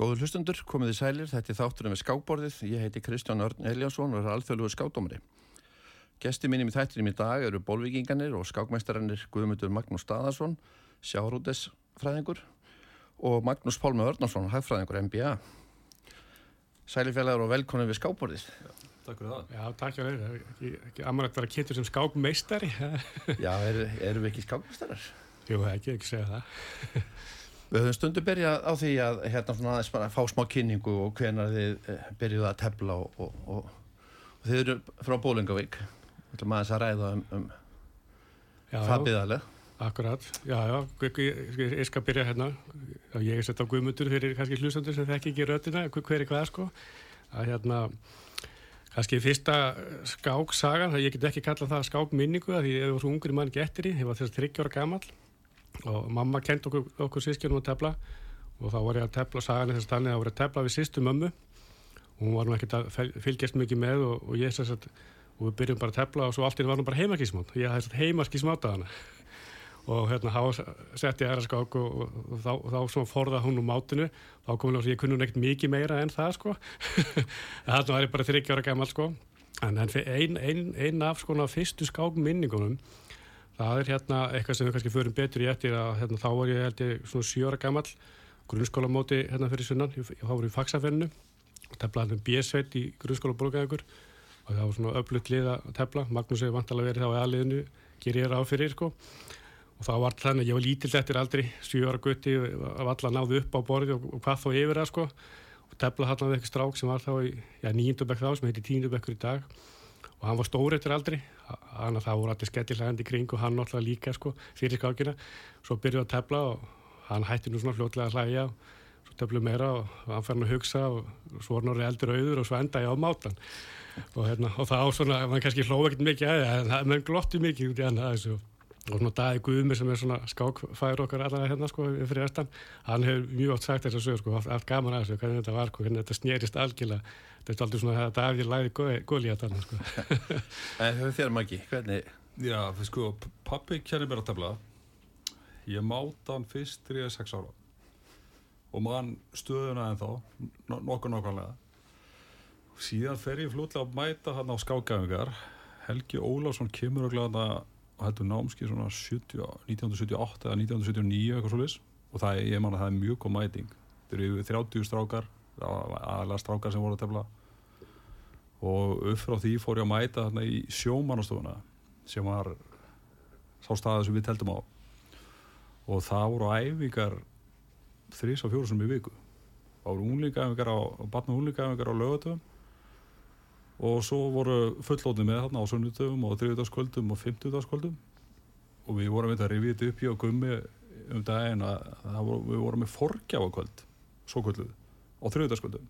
Góður hlustundur, komið í sælir, þetta er þátturinn við skákborðið, ég heiti Kristján Örn Eliasson og er alþjóðlugur skákdómari. Gesti mínum í þættinum í dag eru bólvikinganir og skákmæstarannir Guðmundur Magnús Staðarsson, sjárótesfræðingur og Magnús Pálmi Örnarsson, hagfræðingur MBA. Sælifélagur og velkonin við skákborðið. Já, takk fyrir það. Já, takk fyrir það. Ekki, ekki ammar að vera kynntur sem skákmeistari. Já, er við ekki skákmeistarar? Jú, ekki, ekki segja það. Við höfum stundu byrjað á því að hérna svona aðeins bara fá smá kynningu og hvenar þið eh, byrjuðu að tefla og, og, og, og þið eru frá Bólingavík við ætlum aðeins að ræða um, um það byggðarlega Akkurat, já, já, ég, ég skal byrja hérna. Ég er sett á guðmundur fyrir kannski hlustandur sem þekk ekki rötina hver er hvað sko? Að hérna kannski fyrsta skáksagan, ég get ekki kalla það skákminningu því ég var ungur mann getur í, ég var þess að 30 ára gammal og mamma kent okkur, okkur sískjörnum að tefla. Og þá var ég að tefla sagan þess að þannig að það voru að tefla við sýstu mömmu. Og hún var nú ekkert að fylgjast mikið með og, og ég að og við byrjum bara að tefla og svo allt í það var nú bara heimarkísmátt og ég hafði heimarkísmátt að hana. Og hérna þá sett ég aðra skák og, og, og þá, þá svona forða hún úr mátinu. Þá kom hún að ég kunni hún ekkert mikið meira en það sko. Þannig var ég bara þryggjára gammal sko. En einn ein, ein af sko fyrstu skákminningunum það er hérna eitthvað sem við kannski förum betur í eftir að hérna, þá var ég held ég svona sjóra gammal grunnskólamóti hérna fyrir sunnan. Ég var í fagsafenninu og teflaði um bjössveit í grunnskóla borgaðugur og það var svona öflugt lið að tefla. Magnús hefur vantalega verið þá í aðliðinu ger ég ráð fyrir sko. Og þá var þannig að ég var lítill eftir aldrei sjóra gutti af alla náðu upp á borði og, og hvað þá yfir það sko. Og teflaði hann af eitthvað strák sem var þá í ja, nýjendubekk þá sem heiti tíndubekkur í dag og hann var stór eftir aldrei hann að það voru allir skellilhægandi kring og hann náttúrulega líka sko fyrir skákina svo byrjuði að tefla og hann hætti nú svona fljótlega að hlæja svo teflu meira og hann fær hann að hugsa og svo var hann eldur auður og svo enda ég á mátan. Og, hérna, og það á svona, mann kannski hlóð ekkert mikið aðeins en mann glotti mikið út í hann aðeins og og svona Dagi Guðmir sem er svona skákfæður okkar allavega hérna sko fyrir östan hann hefur mjög oft sagt þess að sögur sko allt gaman að þessu, hvernig þetta var, sko, hvernig þetta snýrist algjörlega, þetta er aldrei svona að Dagi læði góli að þannig sko. En þér magi, hvernig? Já, sko, pappi kennir mér að tefla. Ég máta hann fyrst 3-6 ára. Og mann stöðuna en þá nokkur nokkanlega síðan fer ég flútlega að mæta hann á skákgæfingar Helgi Ólásson kemur og gláða og heldur námski svona 70, 1978 eða 1979 eitthvað svolítið og það er, ég man að það er mjög góð mæting. Þeir eru yfir 30 strákar aðalega strákar sem voru að tefla. Og upp frá því fór ég að mæta þarna í sjómanastofuna sem var sá staðið sem við teltum á. Og það voru æfingar þrís og fjóru sem í viku. Það voru unlingaæfingar á batna unlingaæfingar á lögatöfum og svo voru fullótið með þarna á sunnutöfum og þriðudagskvöldum og fymtudagskvöldum og við vorum við að rifja þetta upp í og gummi um daginn að voru, við vorum með forgjafakvöld svo kvölduð á þriðudagskvöldum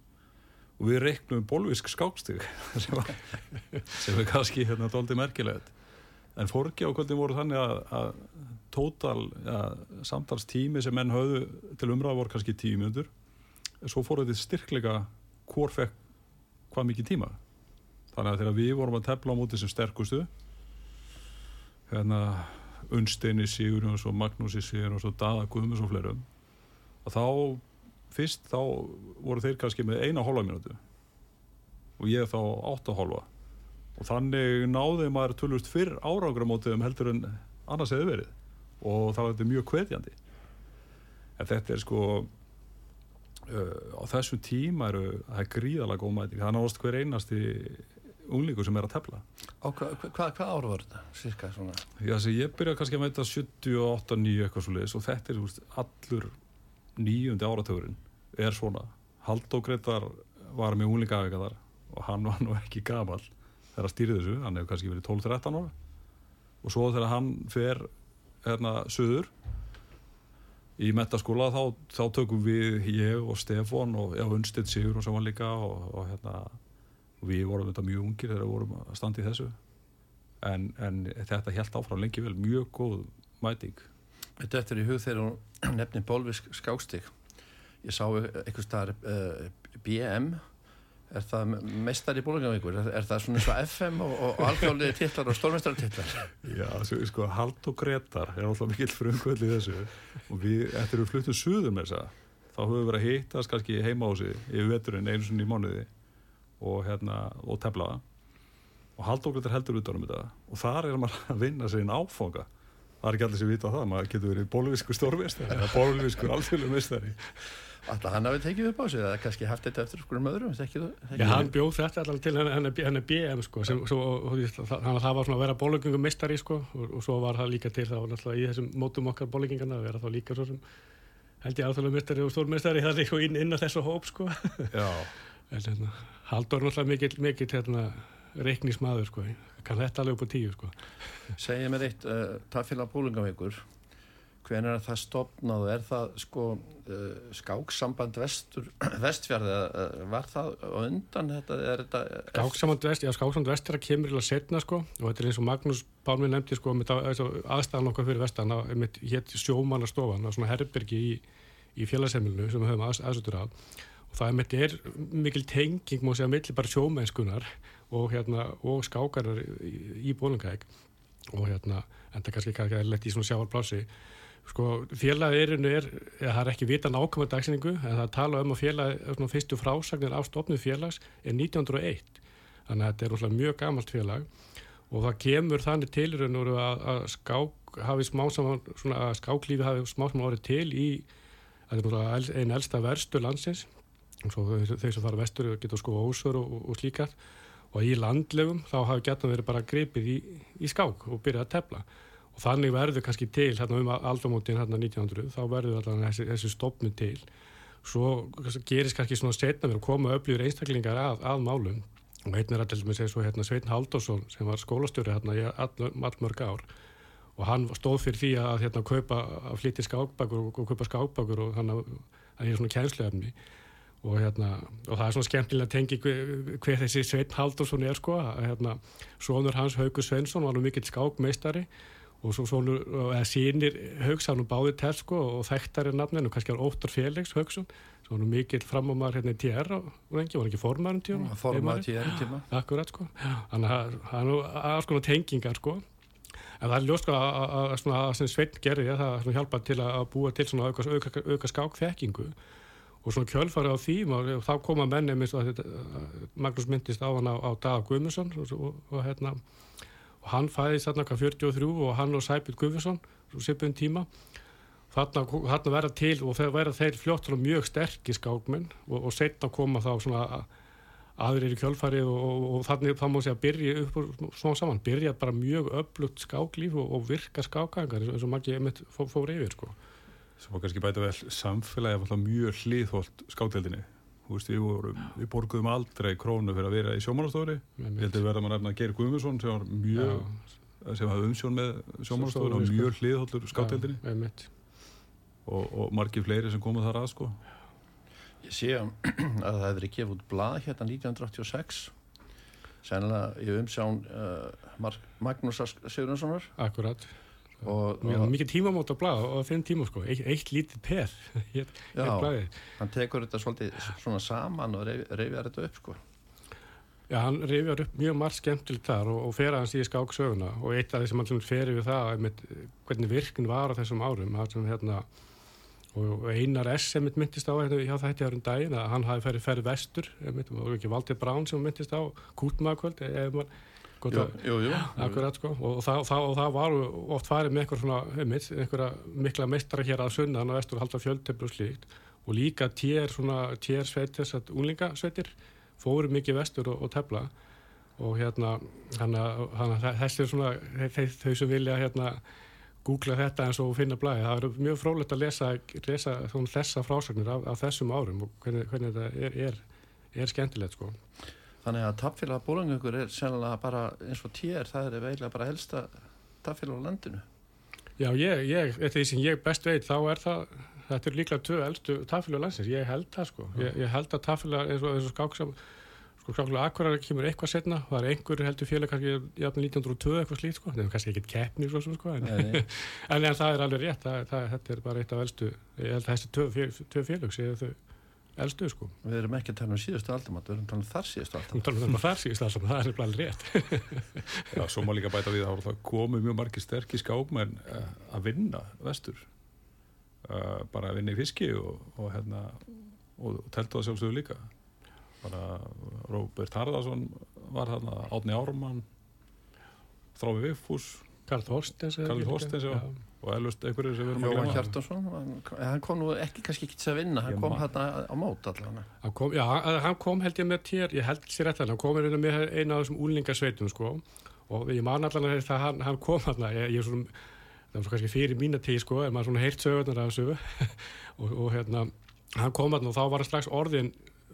og við reiknum bólvisk skákstík sem, sem er kannski hérna doldi merkilegt. En forgjafakvöldin voru þannig að, að tótal ja, samtalstími sem menn höfðu til umræða voru kannski tíu mjöndur svo fóruð þetta styrklega hvort fekk hvað mikið tíma. Þannig að þegar við vorum að tefla á móti sem sterkustu hérna Unsteini Sigurinn og Magnúsi Sigurinn og Dada Guðmus og fleirum að þá fyrst þá voru þeir kannski með eina hálfa minútu og ég þá átta hálfa. Og þannig náði maður tölvust fyrr árangramótiðum heldur en annars hefði verið. Og það var þetta mjög kveðjandi en þetta er sko uh, á þessum tíma eru það er gríðalega góð mæting. Það náðast hver einasti unglingur sem er að tefla. Hvað hva, hva ára var þetta? Cirka svona? Já, þessi, ég byrjaði kannski að mæta 78, 9 eitthvað svo leiðis og þetta er úst, allur nýjundi áratöfurinn er svona. Haldó Gretar var með unglingaðega þar og hann var nú ekki gamal þegar að stýri þessu, hann hefur kannski verið 12-13 ára. Og svo þegar hann fer hérna söður í metaskóla þá, þá tökum við ég og Stefan og Unstedt Sigur og var líka og, og hérna við vorum þetta mjög ungir þegar við vorum að standa í þessu. En, en þetta held áfram lengi vel. Mjög góð mæting Þetta eftir í hug þegar hún nefnir bólvisk skákstík ég sá eitthvað starf uh, BM er það mestar í bólungavíkur er, er það svona eins og FM og, og alþjóðlega titlar og stórmestartitlar Já, sko, Hald og Gretar er alltaf mikill frumkvöld í þessu. Og við, eftir við fluttum suður með þessa þá höfum við verið að hittast kannski heima á sig yfir veturinn einu sinni í mánuði og hérna, og tefla og haldókvæmdur heldur út á um þetta. Og þar er maður að vinna sig inn áfanga það er ekki allir sem vita það, maður getur verið bólvískur stórmestari eða bólvískur alþjóðlu mestari Alltaf hann hafi tekið upp á sig eða kannski haft þetta eftir skur um öðrum þekkið Já, hann bjóð þetta allavega til hennar hennar BM sko, sem, svo, þannig að það var svona að vera bólugingum mistari sko, og, og svo var það líka til þá náttúrulega í þessum mótum okkar bólugingana að vera þá líka svo sem held ég alþjóðlega mistari og stórmestari það er líka inn, inn á þessu hóp sko en hérna, Haldur náttúrulega mikill, mikill hérna, reiknismadur sko, kann þetta alveg upp á tíu sko. Segja mér eitt, uh, taðfélag bólungavíkur hvernig er það stopnað er það sko uh, skáksamband vestur, vestfjörði uh, var það undan þetta? þetta skáksamband vest, já skáksamband vest að kemur í að setna sko og þetta er eins og Magnús Pálminn nefndi sko aðstæðan okkar fyrir vestan hétt sjómanastofan á svona herbergi í, í félagsemilinu sem við höfum að, aðsötur af og það er, mikil tenging múið segja millir bara sjómennskunar og, hérna, og skákarar í, í bólungæk og hérna en það kannski kannski er lett í svona sjáarplási Sko félagirinu er, ja, það er ekki vita nákvæmlega dagsinningu en það tala um að félag, fyrstu frásagnir af stofnum félags er 1901 þannig að þetta er úrslega mjög gamalt félag. Og það kemur þannig til að, að skák hafi smá saman, svona að skáklífi hafi smá saman árið til í einn elsta verstu landsins. Og svo þau sem fara vestur geta sko ósör og, og slíkart og í landlegum þá hafi geta verið bara gripið í, í skák og byrjað að tefla. Og þannig verður kannski til hérna um aldamótin hérna 1900 þá verður alltaf þessi, þessi stopnu til. Svo gerist kannski svona setna verið að koma öflýður einstaklingar að, að málum. Og einn er til dæmis segja hérna Sveitn Haldursson sem var skólastjóri hérna í all, allmörg ár. Og hann stóð fyrir því að hérna kaupa að flytja skákbakur og, og kaupa skákbakur og það er svona kjænsluefni og hérna og það er svona skemmtilega að tengi hver, hver þessi Sveitn Haldursson er sko. Hérna sonur hans Haugur Svensson var nú mikill skákmeistari. Og svo svona, eða sínir Haugsson og báði til sko og þekktar er nafninu, kannski var Óttar Félix Haugsson, svona mikill framomar hérna í TR og rengi, var ekki formarum tíma? Formarum TR tíma. Akkurat sko, þannig að það er alls konar tengingar sko. En það er ljóst sko að sem Sveinn gerði það hjálpa til að búa til svona auka, auka, auka skákþekkingu og svona kjölfari á því og þá koma menni Magnús myndist á hann á, á Dag Guðmundsson og, og, og hérna og hann fæðist þarna hvað 43 og hann og Sæbjörn Guðvarsson sipun tíma þarna, þarna verða til og þeir verða þeir fljóttur og mjög sterkir skákmenn og, og setna koma þá svona aðrir í kjölfarið og, þannig þá má sé að byrja upp og svona saman byrja bara mjög öflugt skáklíf og virka skákangar eins og einmitt fó, fór yfir sko. Svo kannski bæta vel samfélagi af mjög hlýðholt skákdeldinni Veist, við, vorum, við borguðum aldrei krónu fyrir að vera í sjómanastofri ég held að verða maður nefna Geir Guðmundsson sem var mjög Já. sem hafði umsjón með sjómanastofri og mjög sko. hliðhóllur skátteldinni og, og margir fleiri sem komuð þar að sko. Ég sé að það hefði verið gefið út blað hérna 1986 sennilega í umsjón uh, Magnús Sigurðarssonar Akkurat og mikið tímamót að blaða og þeim tíma sko, eitt, eitt lítið per. Hér, já, hér hann tekur þetta svolítið svona saman og reyfjar þetta upp sko. Já, hann reyfjar upp mjög margt skemmtilegt þar og, og fer að hans í skáksöguna og eitt af því sem hann fer við það með, hvernig virkin var á þessum árum sem, hérna, og einar S. sem myndist á hérna, hjá þetta árum daginn að hann hafi ferið ferið vestur og ekki Valdir Brán sem myndist á Kútmakvöld ef mann Jú, jú, jú. Akkurat, sko. og, það, það, og það var oft farið með einhver svona, einmitt, einhverja mikla meistara hér að sunna hann að vestur halda fjöldtefn og slíkt og líka tér tér sveit þess að úlingasveitir fóru mikið vestur og, og tefla og hérna hana, hana, þessi er svona þau, þau sem vilja hérna googla þetta eins og finna blæði, það er mjög frólægt að lesa, lesa þessa frásagnir af, af þessum árum og hvernig, hvernig þetta er, er, er skemmtilegt sko Þannig að tapfélag bólangöngur er sennilega bara eins og tér, það er eiginlega bara helsta tapfélag á landinu. Já, ég, ég, því sem ég best veit þá er það, þetta er líklega tvö eldstu tapfélag á landsins, ég held það sko. Ég, ég held að tapfélag eins og, eins og skáksam, sko skáksam akkurar kemur eitthvað setna, það er einhver heldur félag kannski jafnir 1902 eitthvað slít sko, er kannski ekkit keppni svo sem sko, en, en, en það er alveg rétt, það, það, þetta er bara eitt af eldstu, ég held að þessi tvö félag séu þau elstu sko. Við erum ekki að tala um síðustu aldamat, við erum að tala um þar síðustu aldamat. Við erum að tala um þar síðustu aldamat, það er alveg rétt. Já, svo má líka bæta við að það komu mjög margir sterkir skákmenn eh, að vinna vestur. uh, bara að vinna í fiski og, og hérna og teltu það sjálfsögur líka bara Róbert Harðarsson var þarna Átni Ármann Þráfi Viffús Karl Þorstens eða Karl ekki? Þorstens, já. Og elvust einhverju sem við erum að Jóhann glemma. Hjartarsson, hann- hann kom nú ekki kannski ekki til að vinna, hann Ég kom hérna á mót allavega. Hann kom, já, hann hann kom held ég með tér, ég held sér eftir hann kom hérna með eina af þessum úlingasveitum sko og ég man allan að það hann, hann kom hérna, ég, ég svona það var svo kannski fyrir mína tíð sko en maður svona heyrt sögurnar af þessu og, og hérna, hann kom hérna og þá var hann strax orðin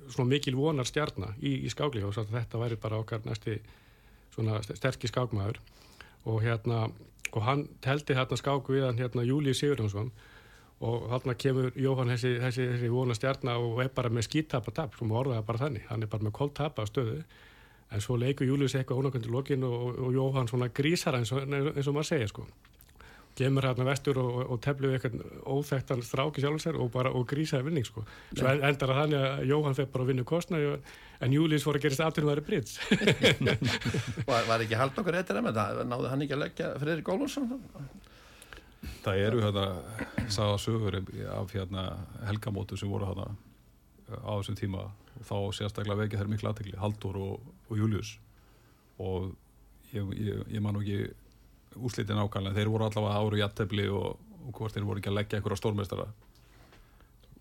svona mikil vonar stjarnar í, í skákli og þetta væri bara okkar næsti svona sterkir skákmaður og hérna, og hann teldi hérna skák við hann hérna Júlíu Sigurjónsson. Og þarna kemur Jóhann þessi, þessi, þessi vona stjarnar og er bara með skítapa tap, sem orðaði bara þannig. Hann er bara með kóltapa stöðu. En svo leikur Július eitthvað ónákvæmdi lokin og, og, og Jóhann svona grísar eins og, eins og maður segja sko. Kemur hérna vestur og, og, og teflu eitthvað óþekktan stráki sjálf sér og bara og grísaði vinning sko. Svo en, endar að þannig að Jóhann fyrir bara að vinna kostna en Július fór að gerast aftur með það brits. Var, var ekki hald okkur eftir það, náði hann ekki að leggja Freyri Gólfsson? Það eru hérna sagða sögur af hérna helgamótu sem voru hérna á þessum tíma. Og þá sérstaklega vekja þær miklu aðtekli Haldur og, og Július og ég, ég, ég man ekki úslitin ákvæmlega, þeir voru allavega áru í jættefli og, og hvort þeir voru ekki að leggja einhverja stórmeistara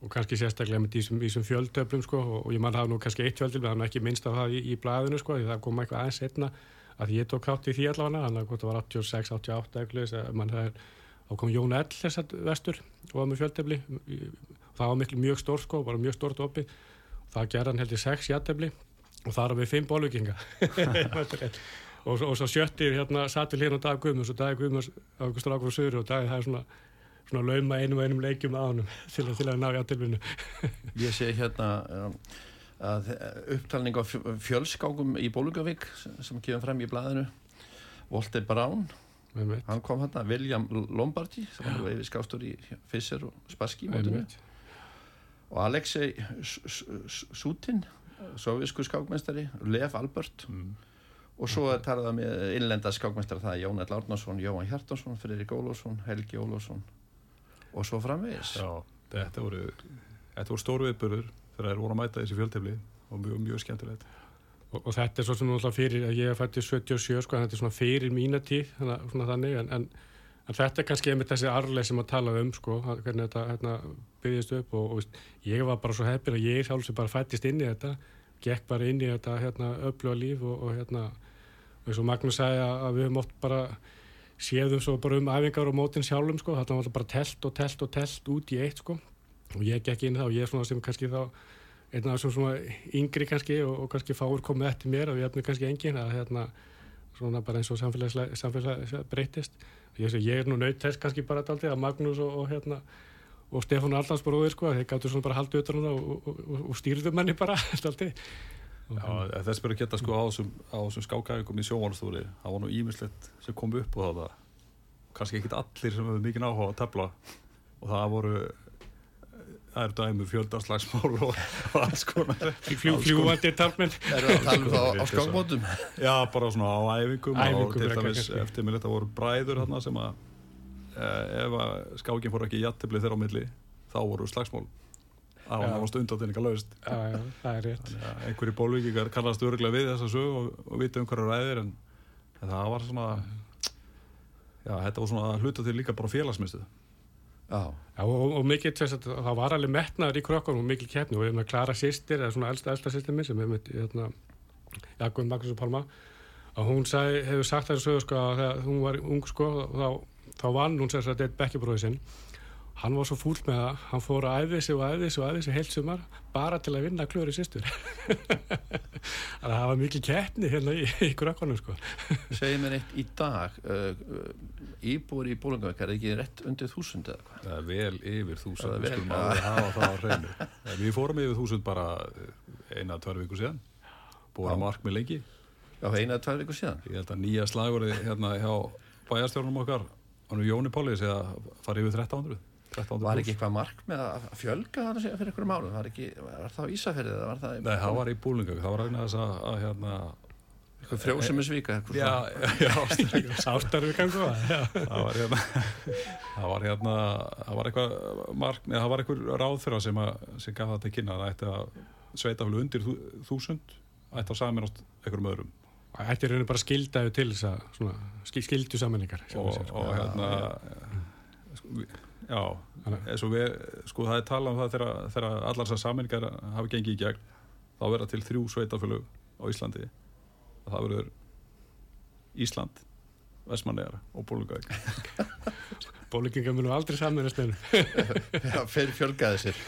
og kannski sérstaklega með þessum, fjöldtöflum sko og ég man hafa nú kannski eitt fjöldil það er ekki minnst af það í, í blaðinu sko því það kom eitthvað aðeins setna að ég tók átt í því allavega þannig að það var 86, 88 eitthvað mann þá kom Jón Ell vestur og var með fjöldtöfli það var miklu mjög stórt sko, bara mjög stórt oppi það gerði hann held í 6 jættefli og það er við 5 bólvikinga og, svo- og svo sjöttir hérna satt við hérna og Dag Guðmunds á ykkur strákur og og er svona lauma einum og einum leikjum á honum til, að- til að ná jætteflinu Ég sé hérna um, að upptalning á fj- fjölskákum í Bólugavík sem, kemur frem í blaðinu. Volter Brown, hann kom hérna. William Lombardi, sem var nú yfir skástur í Fisser og Spassky og Alexei Sutin sovisku skákmestari, Lev Albert. Mm. og svo talað með innlenda skákmestara það er Jón Ell Árnarsson, Jóhann Hjartarsson Friðrik Ólafsson, Helgi Ólafsson og svo framvegis. Já, þetta voru þetta voru stóru viðbörður þegar þeir voru að mæta þessi fjöldtefli og mjög, mjög skemmtilegt. Og, og þetta er svo sem náttúrulega fyrir að ég er fættið 77 sko, þetta er svona fyrir mína tíð þannig, svona þannig, en, en, en þetta er kannski einmitt þessi arleið sem að tala um sko, hvernig þetta hérna, byggjast upp og, og ég var bara svo heppin að ég sjálf sem bara fættist inn í þetta gekk bara inn í þetta hérna, öfluga líf og, og hérna og eins og Magnús sagði að, að við höfum oft bara séðum svo bara um æfingar og mótin sjálfum sko, þetta var alltaf bara telt og telt og telt út í eitt sko. Og ég gekk inn það og ég er svona sem kannski þá einn af þessum svona yngri kannski og, og kannski fáur komið eftir mér og ég efnir kannski engin að hérna svona bara eins og samfélagslega samfélagslega breytist ég, sé, ég er nú naut þess kannski bara daldið að Magnús og, og hérna og Stefán Aldansbróðir sko þeir gáttu svona bara haldið utan um það og, og, stýrðu manni bara daldið Já, þess verður geta sko á þessum, skákæðingum í sjónvarnstúri það var nú ímislegt sem kom upp og það kannski ekkit allir sem hefur mikið áhuga að tefla. Og það voru það er dæmi fjöldarslagsmál og, alls konar. Fljú, fljúandi talmenn Erum við að tala um það á, skákmótum? Já, bara svona á æfingum, Æfingum og dæmis eftir mig þetta voru bræður hérna sem að e, ef að skákin fór ekki í jattibli þeirra á milli þá voru slagsmál á Já. náttúrulega undatinninga laust Já, já, það er rétt. Þannig að einhverju bólvíkingar kannast öruglega við þessa sög og, og vita um hverju ræðir en, en það var svona já, þetta var svona að hluta til líka bara félagsmyndstuð Já, Já, og, og, og mikið, þess að það var alveg metnaður í krökkunum og mikil keppni og við erum að klara sýstir, eða svona elsta, elsta sýstir minn sem er með, hérna, Jakob Magnús og Palma, að hún sag, hefur sagt þessu sögu, sko, að þegar hún var ung, sko, þá, þá vann hún sér að þetta er bekkjabróði sinn, hann var svo fúll með það, hann fór að æði sig og æði sig og æði sig heilt sumar, bara til að vinna klöri sýstur. Þannig að það var mikil keppni hérna í, í krökkunum, sko. segið mér eitt í dag uh, uh, íbúr í Bólugavík er ekki rétt undir þúsund eða hvað? það er vel yfir þúsund við skulum alveg hafa það á hreinu. Við fórum yfir þúsund bara eh, eina, tvær vikur síðan. Búin að mark með lengi. Já, eina eða tvær vikur síðan. Ég held að nýja slagur hérna hjá bæjarstjórnum okkar Jóni Páli segja að fara yfir 1300 1300 Var ekki eitthvað mark með að fjölga það að segja fyrir einhverjum málum? Var, ekki, var það á Ísafjörðið eða var það... Nei, það var í búlinga, það var að reyna þess að, að hérna, Eitthvað frjósumisvíka eitthvað Já, já, Ástarfi gangu það. það var hérna það var hérna það var eitthvað mark, neða, það var eitthvað ráð þeirra sem, að, sem gaf það til kynna að það ætti að sveitafélag undir þú, þúsund ætti að saminast einhverjum öðrum. Þetta er rauninu bara skildaðu til þess að skildu samanningar. og, og hérna sko, já, við sko það er talað um það þegar, þegar allar þessar saminningar hafi gengið í gegn þá verða til þrjú sveitafélag á Íslandi það verður Ísland Vestmannegar og Bólungavík Bólingingar munum aldrei samanast en Já, fyrir fjölgaði sér.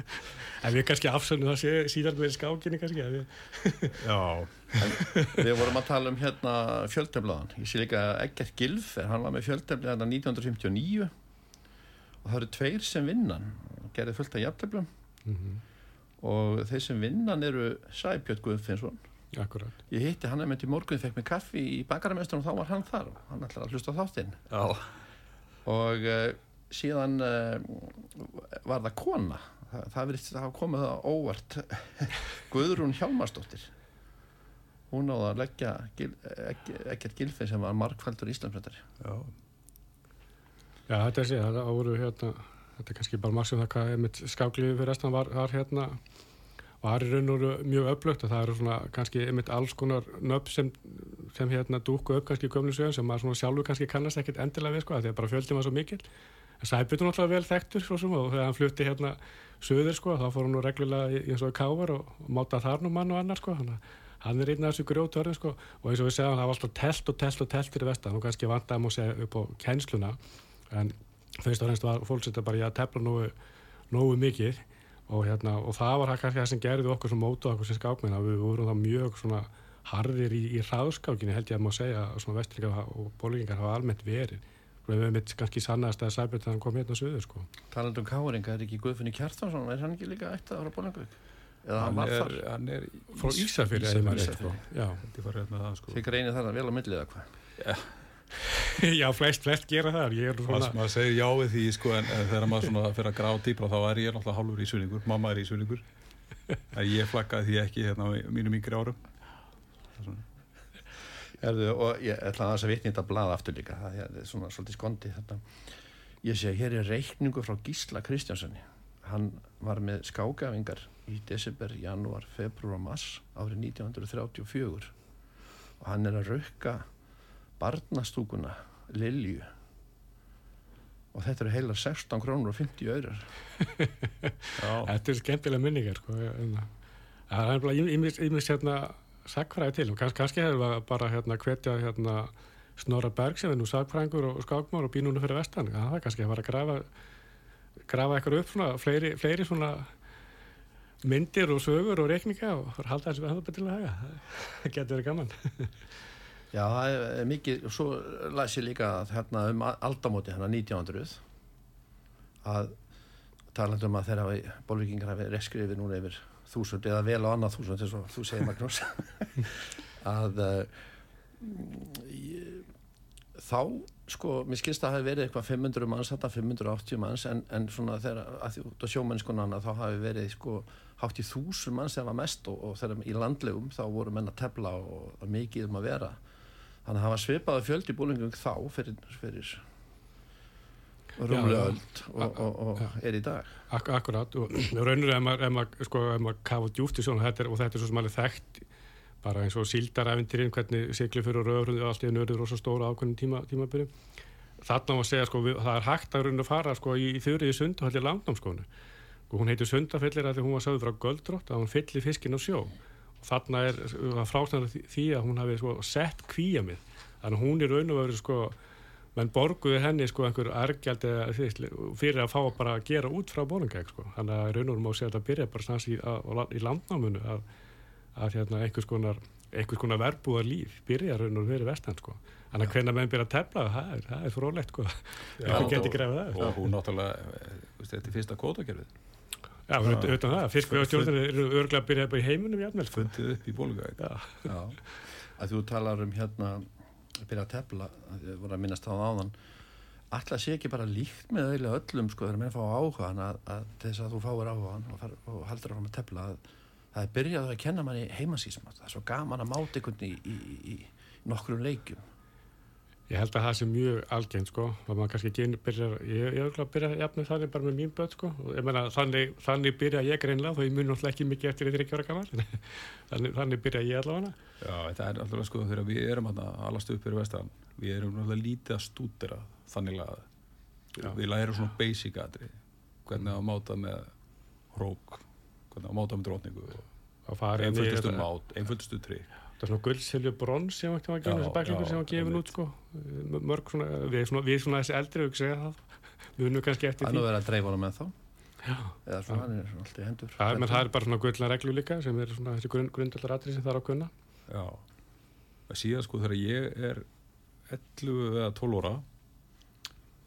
ef við kannski afsöndum það sé, síðan með skákinni kannski. Já, Við vorum að tala um hérna fjöldeflaðan. Ég sé líka að Eggert Gilfer, hann var með fjöldeflið hérna 1959 og það eru tveir sem vinnan. Gerði fullt af jafnteflum mm og þeir sem vinnan eru Sæbjörn Guðfinnsson. Akkurat. Ég hitti hann einmitt í morgun, fekk mig kaffi í bakaramestunum og þá var hann þar hann ætlar að hlusta þáttinn. Og uh, síðan uh, var það kona. Það, það verið það komið það óvart. Guðrún Hjálmarsdóttir. Hún áða að leggja Gil, Eggert Gilfinn sem var markfældur Íslandsmyndari. já Já, þetta er sér, það voru hérna, þetta er kannski bara maksum það hvað einmitt skáklífi fyrir restan var, var hérna, var í raun og veru mjög upplögt og það eru svona kannski einmitt alls konar nöfn sem, sem hérna dúku upp kannski í gömlu sögum sem maður svona sjálfur kannski kannast ekkit endilega við sko, af því að bara fjöldin var svo mikil. En Sæbjörn náttúrulega vel þekktur svo sem og þegar hann flutti hérna söður sko, þá fór hann nú reglulega eins og í kávar og, og máta þar nú mann og annar sko, að hann er einn af þessu grjótörðum sko og eins og við segðum það var alltaf telt og telt og telt fyrir vestan og kannski vandaðum að segja upp á kænsluna en fyrst og fremst var fólk þetta bara í að tefla nógu, nógu mikið og, hérna, og það var kannski það sem gerði okkur sem mótu okkur sem skákmenn að við vorum það mjög svona harðir í, í hraðskákinni held ég að má segja að svona vestringar og bólingar hafa almennt verið og við hefum mitt kannski sannast að sæbjörn þegar hann kom hérna suður sko. Talandi um káringa, er ekki Guðfinni Kjartansson, er hann ekki líka ætti að fara Bólingavík? Eða hann hann var er, þar? hann er frá maður rétt, Ísafirði. sko. Já. Hérna sko Þið greinir þarna vel á millið eða hvað? Já, flest, flest gera það. Er svona maður segir já við því sko en, en þegar maður svona fyrir að grafa dýbra þá er ég náttúrulega hálfur í svinningur, mamma er í svinningur að ég flakkaði því ekki hérna á mínum yngri árum. Það er svona- Erðu, og ég ætla að þess að vitni þetta blað aftur líka, það er svona svolítið skondi þetta. Ég sé, hér er reikningu frá Gísla Kristjánssoni. Hann var með skágafingar í desember, janúar, februar og mars árið 1934 og hann er að rauka barnastúkuna Lilju. Og þetta eru heilar 16 krónur og 50 aurar. Já, Þetta er skemmtilega minningar sko. en Það er bara ímis hérna sagfræði til. Og kannski, kannski hefur bara hérna hvetja hérna Snorra Berg sem er nú sagfræðingur og skákmár og býr núna fyrir vestan. Það er kannski að fara að grafa grafa eitthvað upp svona fleiri, fleiri svona myndir og sögur og reikninga og halda þessu að til að haga. Það getur verið gaman Já, það er mikið, og svo las ég líka að hérna um aldamóti hérna 1900 að talandi um að þeirra bólvikingar hafi reskrifið núna yfir þúsund eða vel á annað þúsund eins og þú segir Magnús. Að uh, ég, þá sko, mér skilst að það hafi verið eitthvað 500 manns, þetta 580 manns en, en svona þegar, að því út á sjómennskunana þá hafi verið sko hátt í þúsund manns þegar var mest og, og þegar í landlegum þá voru menn að tefla og, og mikið um að vera þannig að það var svipaði fjöldi búlingum þá fyrir, fyrir rúmlega öld og, og, og Já. er í dag. Ak akkurat og raunur ef maður, sko, kafa djúft í svona þetta er, og þetta er svo sem alveg þekkt bara eins og síldaræfintirinn hvernig sigli fyrir röðurinn og allt í nörður og svo stóra ákveðin tíma, tímabyrjum þarna má segja sko við, það er hægt að rauninu fara sko í, í þurriði sund og allir langnámskónu og hún heitir Sundafyllir að því hún var sögð frá Göldrótt að hún fyllir fiskinn á sjó. og þarna er frástæður því að hún hafi sko, sett kvíamið þannig að hún er raun og verið sko menn borguði henni sko einhver veist, fyrir að fá að bara gera út frá bólingæk sko. þannig að raun og veru má segja að þetta byrja bara snans í, í landnáminu að, að hérna, einhvers konar konar verbúðar líf byrja raun og veru vestan sko. þannig að hvernig menn byrja að tefla það er, það er frólægt sko. það geti grefið það og hún náttúrulega þetta er fyrsta kótakerfið Já, utan, utan það, fiskveðastjórnir eru örgulega að byrja bara í heiminum jafnvel sko. fundið upp í bólugæk Já, Já, að þú talar um hérna að byrja að tefla, að þið voru að minnast á það áðan. Alltaf sé ekki bara líkt með eiginlega öllum sko þegar menn fá áhuga að, að til þess að þú fáir áhuga og, far, og haldur áfram að tefla að það er byrjað að kenna manni heimasísmat það er svo gaman að máta einhvern í, í, í, í nokkrum leikjum Ég held að það sé mjög algengt sko og maður kannski ekki byrjar, ég, er að byrja jafnveg þannig bara með mín börn sko. Og ég menna þannig, þannig byrja ég greinlega þó ég mun náttúrulega ekki mikið eftir eitthvað ekki ára gaman þannig, þannig byrja ég allavega. Já, þetta er alltaf sko þegar við erum allast upp fyrir vestan, við erum náttúrulega lítið að stúdera þannig að Já. við lærum svona basic aðri hvernig að máta með hrók hvernig að máta með drótningu einföldustu mát, einföldustu trikk Það er svona guldsilju brons sem var gefin, þessi bæklingur sem var gefin út sko, mörg svona, við svona, við svona þessi eldri við það, vunum kannski eftir því. Það er verið að dreifa hana með þá, já, eða svona, hann er svona alltaf hendur. Já, menn það er bara svona guldla reglu líka sem er svona þessi grund, grundallar atrið sem það er á kunna. Já, það síðan sko þegar ég er 11 eða 12 óra,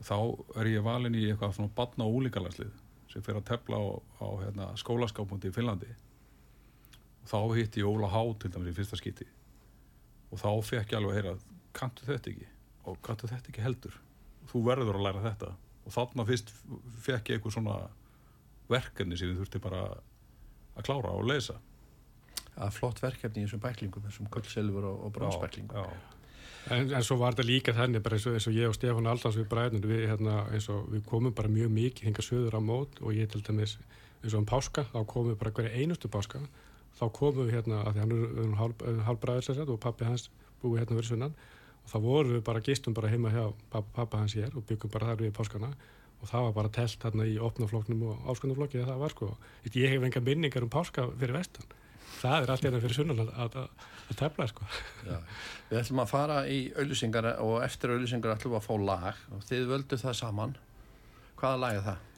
þá er ég valin í eitthvað svona batna og úlíkalarslið sem fyrir að tefla á, á hérna, skólaskápundi í Finnlandi þá hitti ég Óla Há til dæmis í fyrsta skiti og þá fekk ég alveg að heyra kanntu þetta ekki? Og kanntu þetta ekki heldur? Þú verður að læra þetta. Og þarna fyrst fekk ég eitthvað svona verkefni sem ég þurfti bara að klára og lesa. Er flott verkefni í þessum bæklingum þessum kullselfur og, og brónsbæklingum en, en svo var þetta líka þannig bara eins og, eins og ég og Stefán Aldans við bræðnum við, hérna, við komum bara mjög mikið hinga söður á mót og ég til dæmis eins og um páska þá komum við bara hverja einustu páska þá komum við hérna, að því hann er halvbræður sérsett og pappi hans búið hérna verið sunnan. Og þá vorum við bara gistum bara heima hjá pappa, pappa hans hér og byggum bara þar við í páskana. Og það var bara telt hérna í opnafloknum og ásköndaflokki það var sko, ég hef enga minningar um páska fyrir vestan, það er allt hérna fyrir sunnan að, að, að tefla sko. Já, Við ætlum að fara í auðlusingar og eftir auðlusingar ætlum við að fá lag. Og þið völdu það saman. Hvaða lag er það?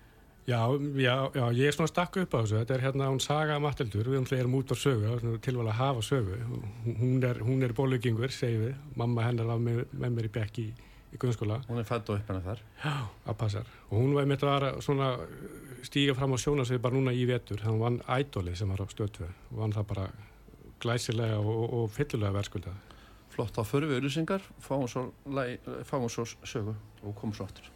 Já, já, já, ég er svona stakk upp á þessu, þetta er hérna hún Saga Mattildur, við erum út á sögu, tilvæg að hafa sögu, hún er, hún er bólugingur, segjum við, mamma hennar var með, með mér í bekk í, í grunnskóla. Hún er fætt og upp hennar þar. Já, að passar, og hún var með þetta að svona stíga fram á sjónasvið bara núna í vetur, þannig að hún vann ædoli sem var á og vann það bara glæsilega og, og, fyllulega verðskuldað. Flott, þá förum við auðvisingar, fáum svo, fáum svo sögu og komum svo aftur.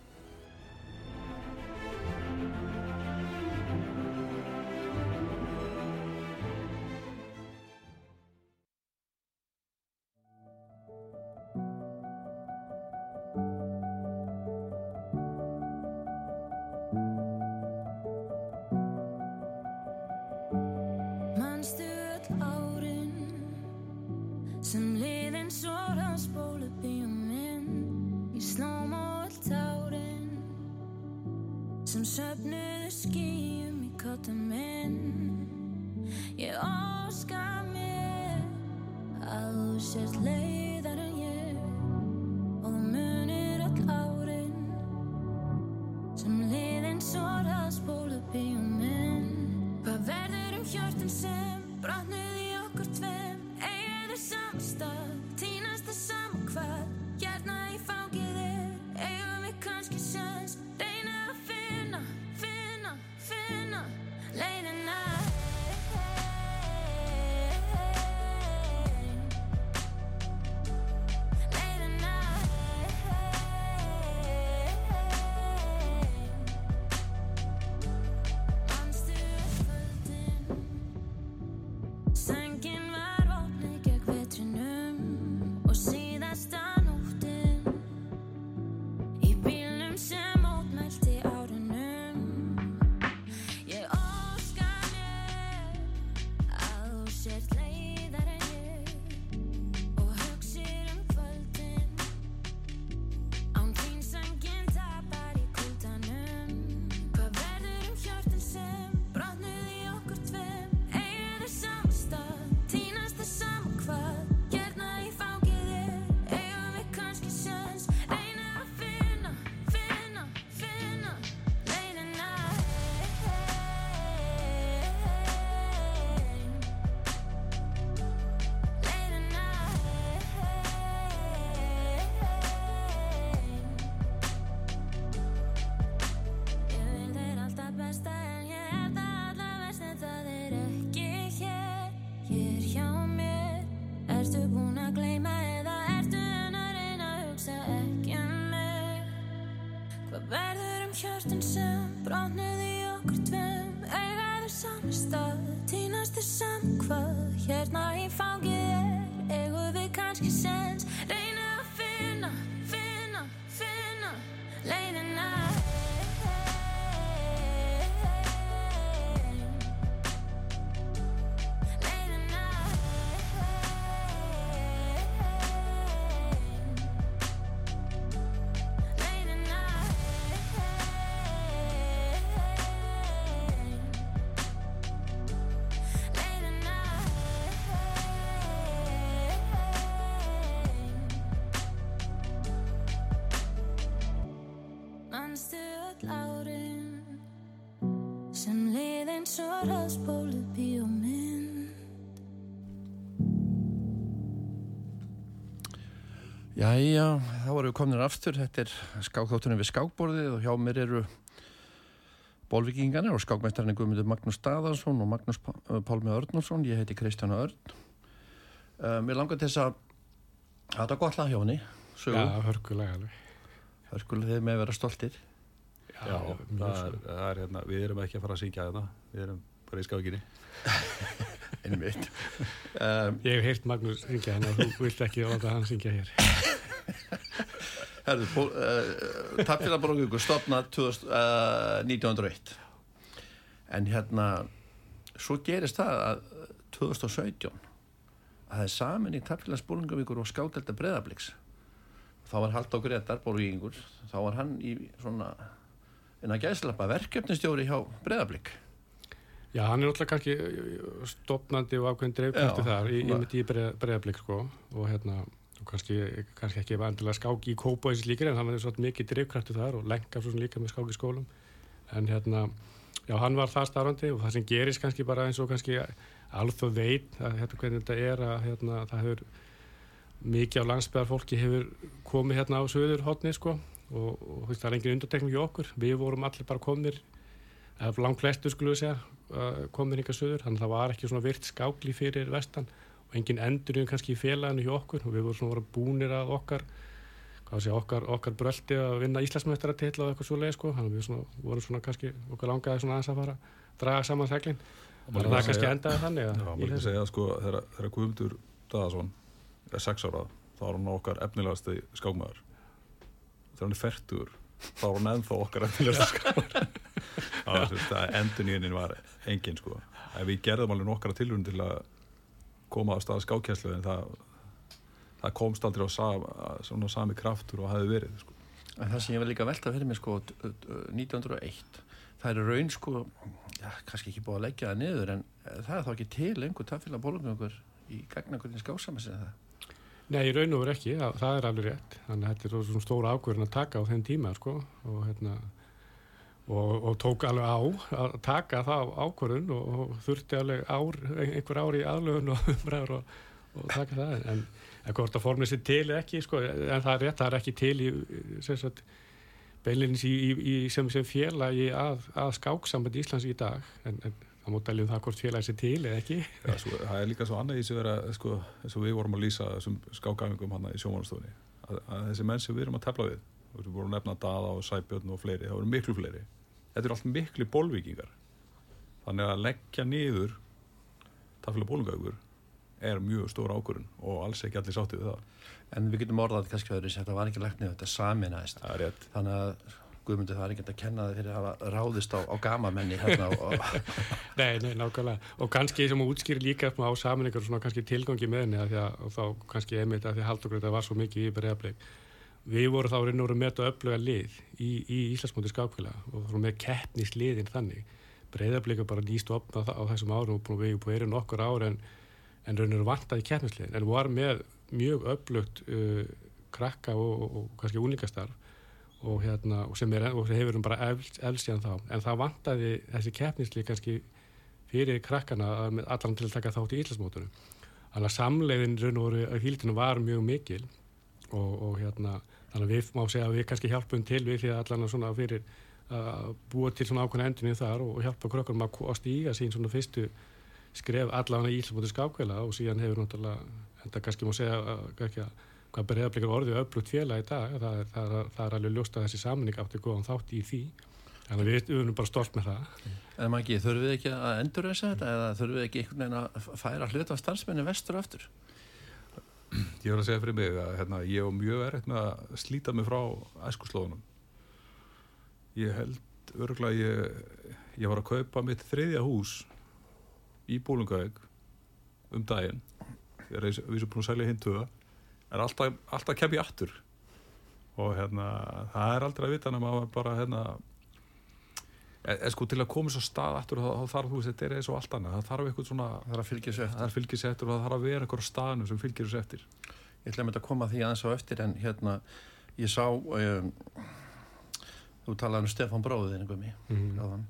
Brotnuð í okkur manstu öll árin sem lið eins og ráðspólu bíómynd Jæja, þá erum við komin aftur, þetta er skákþáttunum við skákborðið og hjá mér eru bólvikingarnir og skákmæstarinn Guðmundur Magnús Staðarsson og Magnús Pálmi Örnússon, ég heiti Kristján Örn. Uh, mér langar til þess að þetta er gott lag hjá henni, sögu. Já, hörkulega alveg. Hörkulega þeir með að vera stoltir. Já, Já það er, það er hérna, við erum ekki að fara að syngja þetta, við erum bara í skákinni. Einmitt. Um, ég hef heyrt Magnús syngja og þú vilt ekki láta hann syngja hér. Herðu, uh, Tappfélagborgungur stopnað 2000, uh, 1901 en hérna svo gerist það að 2017 að það er samin í Tappfélagsborgungavíkur og skátelda breðabliks þá var Halldór Gretar, borgingur þá var hann í svona en að gæslappa verkefnistjóri hjá breðablik Já, hann er náttúrulega kannski stopnandi og ákveðin dreifkvæmstu þar í, í, í breðablik sko. Og hérna og kannski, kannski ekki vandilega skáki í kópa eins líka en hann var svona mikið drivkraftu þar og lengar svo líka með skáki skólum. En hérna, já hann var það starfandi og það sem gerist kannski bara eins og kannski alþjóð veit að hérna hvernig þetta er að hérna það hefur mikið á landsbyðar fólki hefur komið hérna á söður hotni sko. Og, og það er engin undartekning í okkur. Við vorum allir bara komir langt flestur skulle við segja komir ykkar söður, þannig að það var ekki svona virt skákli fyrir vestan og engin endurinn kannski í félaginu hjá okkur. Og við vorum svona búinir að okkar sé, okkar, okkar bröldi að vinna Íslandsmeistaratitla og eitthvað svo leið sko. Þannig að við svona, vorum svona kannski okkur langaði svona aðeins að fara að draga saman þannig að það kannski endaði þannig Já, maður ekki segja sko Guðmundur Daðarsson er sex ára þá er hann okkar efnilegasti skákmaður. Þegar hann er færtur þá er hann ennþá okkar efnilegasti skákmaður. Endurníðin var engin sko. Ef við gerðum alveg nokkara tilhörun til að koma á stað skákjæslu en það, það komst aldrei á sam, svona sami kraftur og hafi verið sko. En það sem ég var líka velta fyrir mig sko 1901 það er raun sko já, kannski ekki búið að leggja það niður en það er þá ekki til einhver tafélag bólungur í gagnakvöldin skásamess eða? það Nei, í raun og veru ekki, það, er alveg rétt. Þannig að þetta er svona stóra ákverðin að taka á þenn tíma sko og hérna og, og tók alveg á að taka það ákvörðun og, og þurfti alveg ár, einhver ár í aðlöfun og umræður og, taka það. En, hvort að formið sér til ekki sko, en það er rétt, það er ekki til í sagt, beilinins í, í, í sem, sem félagi að, að skáksamband í Íslands í dag. En, en það mútt að liða það hvort félagi sér til eða ekki. Ja, svo, Það er líka svo annað í þessu vera sko, eins og við vorum að lýsa þessum skákæfingum hann í sjómanstofunni að, að þessi menn sem við erum að tefla við við vorum að nefna Dada og Sæbjörn og fleiri það voru miklu fleiri þetta eru allt miklu bólvikingar þannig að leggja niður tafélag bólungaugur er mjög stór ákvörun og alls ekki allir sáttið við það. En við getum orðað kannski að þetta var ekki lagt niður, þetta er saminæst þannig að Guðmundur það er ekki að kenna það fyrir að hafa ráðist á, á gamamenni hérna. Nei, nei, nákvæmlega. Og kannski sem útskýri líka á saminningar og svona kannski tilgangi með henni að og þá kannski einmitt að því að Haldurgröða var svo mikið í bregðarbleik við vorum þá reynur að meta öfluga lið í, í Íslandsmóti skákvila og þá með keppnisliðin þannig. Bregðarbleika bara nýst opna á þessum árum og við erum verið nokkur ár en, en reynur vantaði keppnisliðin. En var með mjög öflugt uh, krakka og, og, og kannski úningastarf og, hérna, og sem, er, og hefur bara elst síðan þá. En það vantaði þessi keppnislið kannski fyrir krakkana allan til að taka þátt í Íslandsmótunum þannig að samleiðin raun og voru að hýldinu var mjög mikil og, og hérna þannig að við má segja að við kannski hjálpum til við því að allan svona fyrir að búa til svona ákveðna endunni þar og hjálpa krökkunum að stíga sín svona fyrstu skref allan í Íslandsmótu skákveila og síðan hefur náttúrulega, þetta kannski má segja að hvað bregðarblikar orðið öflugt félag í dag? Það er, það, er, það er alveg ljóst að þessi saminning átti góðan þátt í því. Þannig að við erum bara stolt með það. En maður ekki, þurfum við ekki að endur þess að þetta? Eða þurfum við ekki einhvern veginn að færa hlut af starfsmenni vestur og aftur? Ég vil að segja fyrir mig að hérna, ég hef mjög erriðt með að slíta mig frá æskuslóðunum. Ég held örgulega ég, ég var að kaupa mitt þriðja hús í Bólungaug um daginn. Ég er við sem búin að selja hinn töða er alltaf, alltaf kem ég aftur. Og hérna það er aldrei að vita en maður bara hérna er, er sko til að koma svo stað aftur þá, þá þarf þú veist þetta er eins og allt annað. Það þarf eitthvað svona það þarf að fylgja sér eftir. Fylgja sér eftir og það þarf að vera eitthvað staðnum sem fylgja sér eftir. Ég ætla að mynda að koma því aðeins á eftir en hérna ég sá um, þú talaði um Stefán Bróðin Mhm.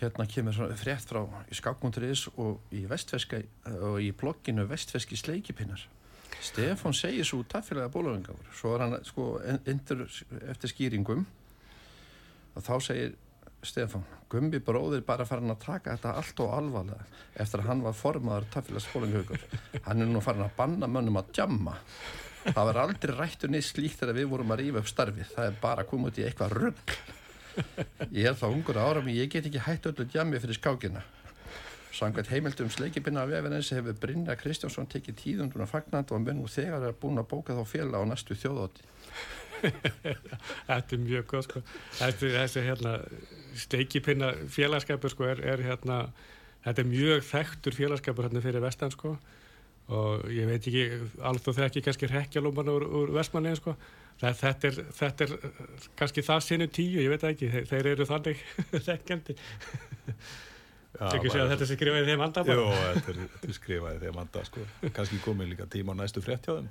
hérna kemur svona frétt frá í skákmundriðis og í vestfeska og í blogginu vestfeski sleikipinnar Stefán segir svo taffélaga bólöfingáður svo er hann sko endur eftir skýringum. Og þá segir Stefán Gumbi bróðir bara farin að taka þetta allt og alvarlega eftir að hann var formaður taffélags bólöfingáður hann er nú farin að banna mönnum að djamma. Það var aldrei rættur neitt slíkt þegar við vorum að rífa upp starfið. Það er bara að koma út í eitthvað rugg ég er þá ungur ára og ég get ekki hætt öllu djammi fyrir skákina Samkvæmt heimildum sleikipinna af Efinensi hefur Brynja Kristjánsson tekið tíðunduna fagnand og mun nú þegar er búin að bóka þá fjalla á næstu þjóðóti. Þetta er mjög góð sko. Þetta, þessi hérna steikipinna félagskapur sko er, er hérna, þetta er mjög þekktur félagskapur hérna fyrir vestan sko og ég veit ekki, alveg þekki kannski rekjalúman úr, úr vestmanni sko. Þetta er, þetta er kannski það sinu tíu, ég veit ekki, þeir, þeir eru þannig þekkjandi. Ekki segja að þetta sé skrifaði þeim anda Jó, þetta er, þetta er skrifaði þeim anda sko. kannski komið líka tíma á næstu frétt hjá þeim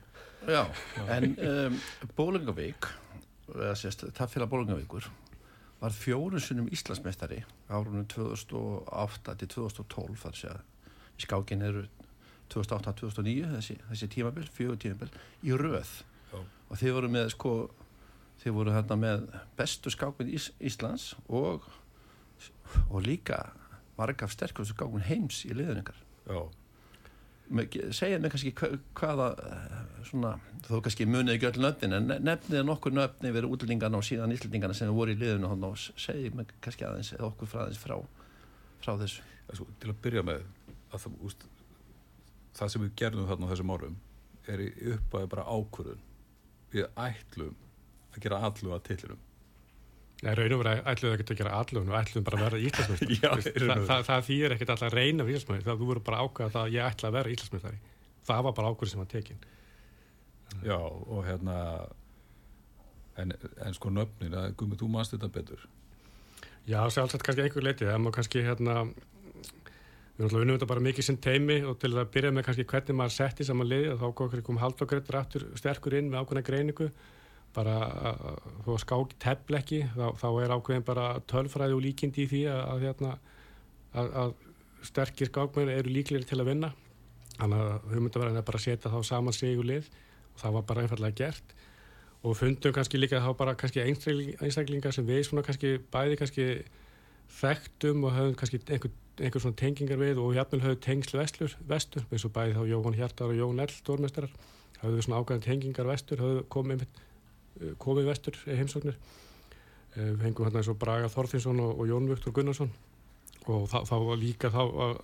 Já, en um, Bólingavík, eða sérst, taffélag Bólingavíkur, var fjóru sunnum Íslandsmeistari árunum 2008 til 2012 þar sé að skákin eru 2008-2009 þessi, þessi tímabil, fjögur tímabil í röð Já. og þið voru með sko, þið voru hérna með bestu skákminn Ís Íslands og, og líka marga af sterkustu skákminn heims í liðuningar Já, segja mig kannski hva- hvaða eh, svona, þó kannski munið ekki öll nöfnin en ne- nefnið nokkur nöfni verið útlendingana og síðan íslendingana sem voru í liðinu og segja mig kannski aðeins eða okkur frá aðeins frá, frá þessu. Sko, til að byrja með að það, úst, það sem við gerðum þarna á þessum árum er í uppæði bara ákvörðun. Við ætlum að gera allu að tillinum Nei, raun og verið ætluðu ekkert að gera allun og ætluðum bara að vera íslasmestari. Já, Þa, það, það þýr ekkert alltaf að reyna við íslasmestari. Það þú voru bara ákveða það að ég ætla að vera íslasmestari. Það var bara ákveður sem var tekin. Já, og hérna en, en sko nöfnin að gummi, þú manst þetta betur Já, sjálfsagt kannski einhver leitið. Það má kannski hérna, við unnum þetta bara mikið sem teimi og til að byrja með kannski hvernig maður setti saman liði bara að- þó að skáki tefl ekki þá, þá er ákveðin bara tölfræði og líkindi í því að, að, hérna, að, sterkir skákmenn eru líklegir til að vinna. Þannig að hugmyndaverðin er bara að setja þá saman sig og lið og það var bara einfallega gert. Og fundum kannski líka þá bara kannski einstakling- einstaklingar sem við svona kannski bæði kannski þekktum og höfum kannski einhver, einhver svona tengingar við og jafnvel höfum tengsl vestlur, vestur eins og bæði þá Jóhann Hjartar og Jón Ell stórmestarar höfum við svona ákveðan tengingar vestur höfum komið, einmitt, eh, komið vestur í heimsóknir. Eh, við hengum hérna eins og Braga Þorfinsson og, og Jón Viktor Gunnarsson. Og þá, var líka þá að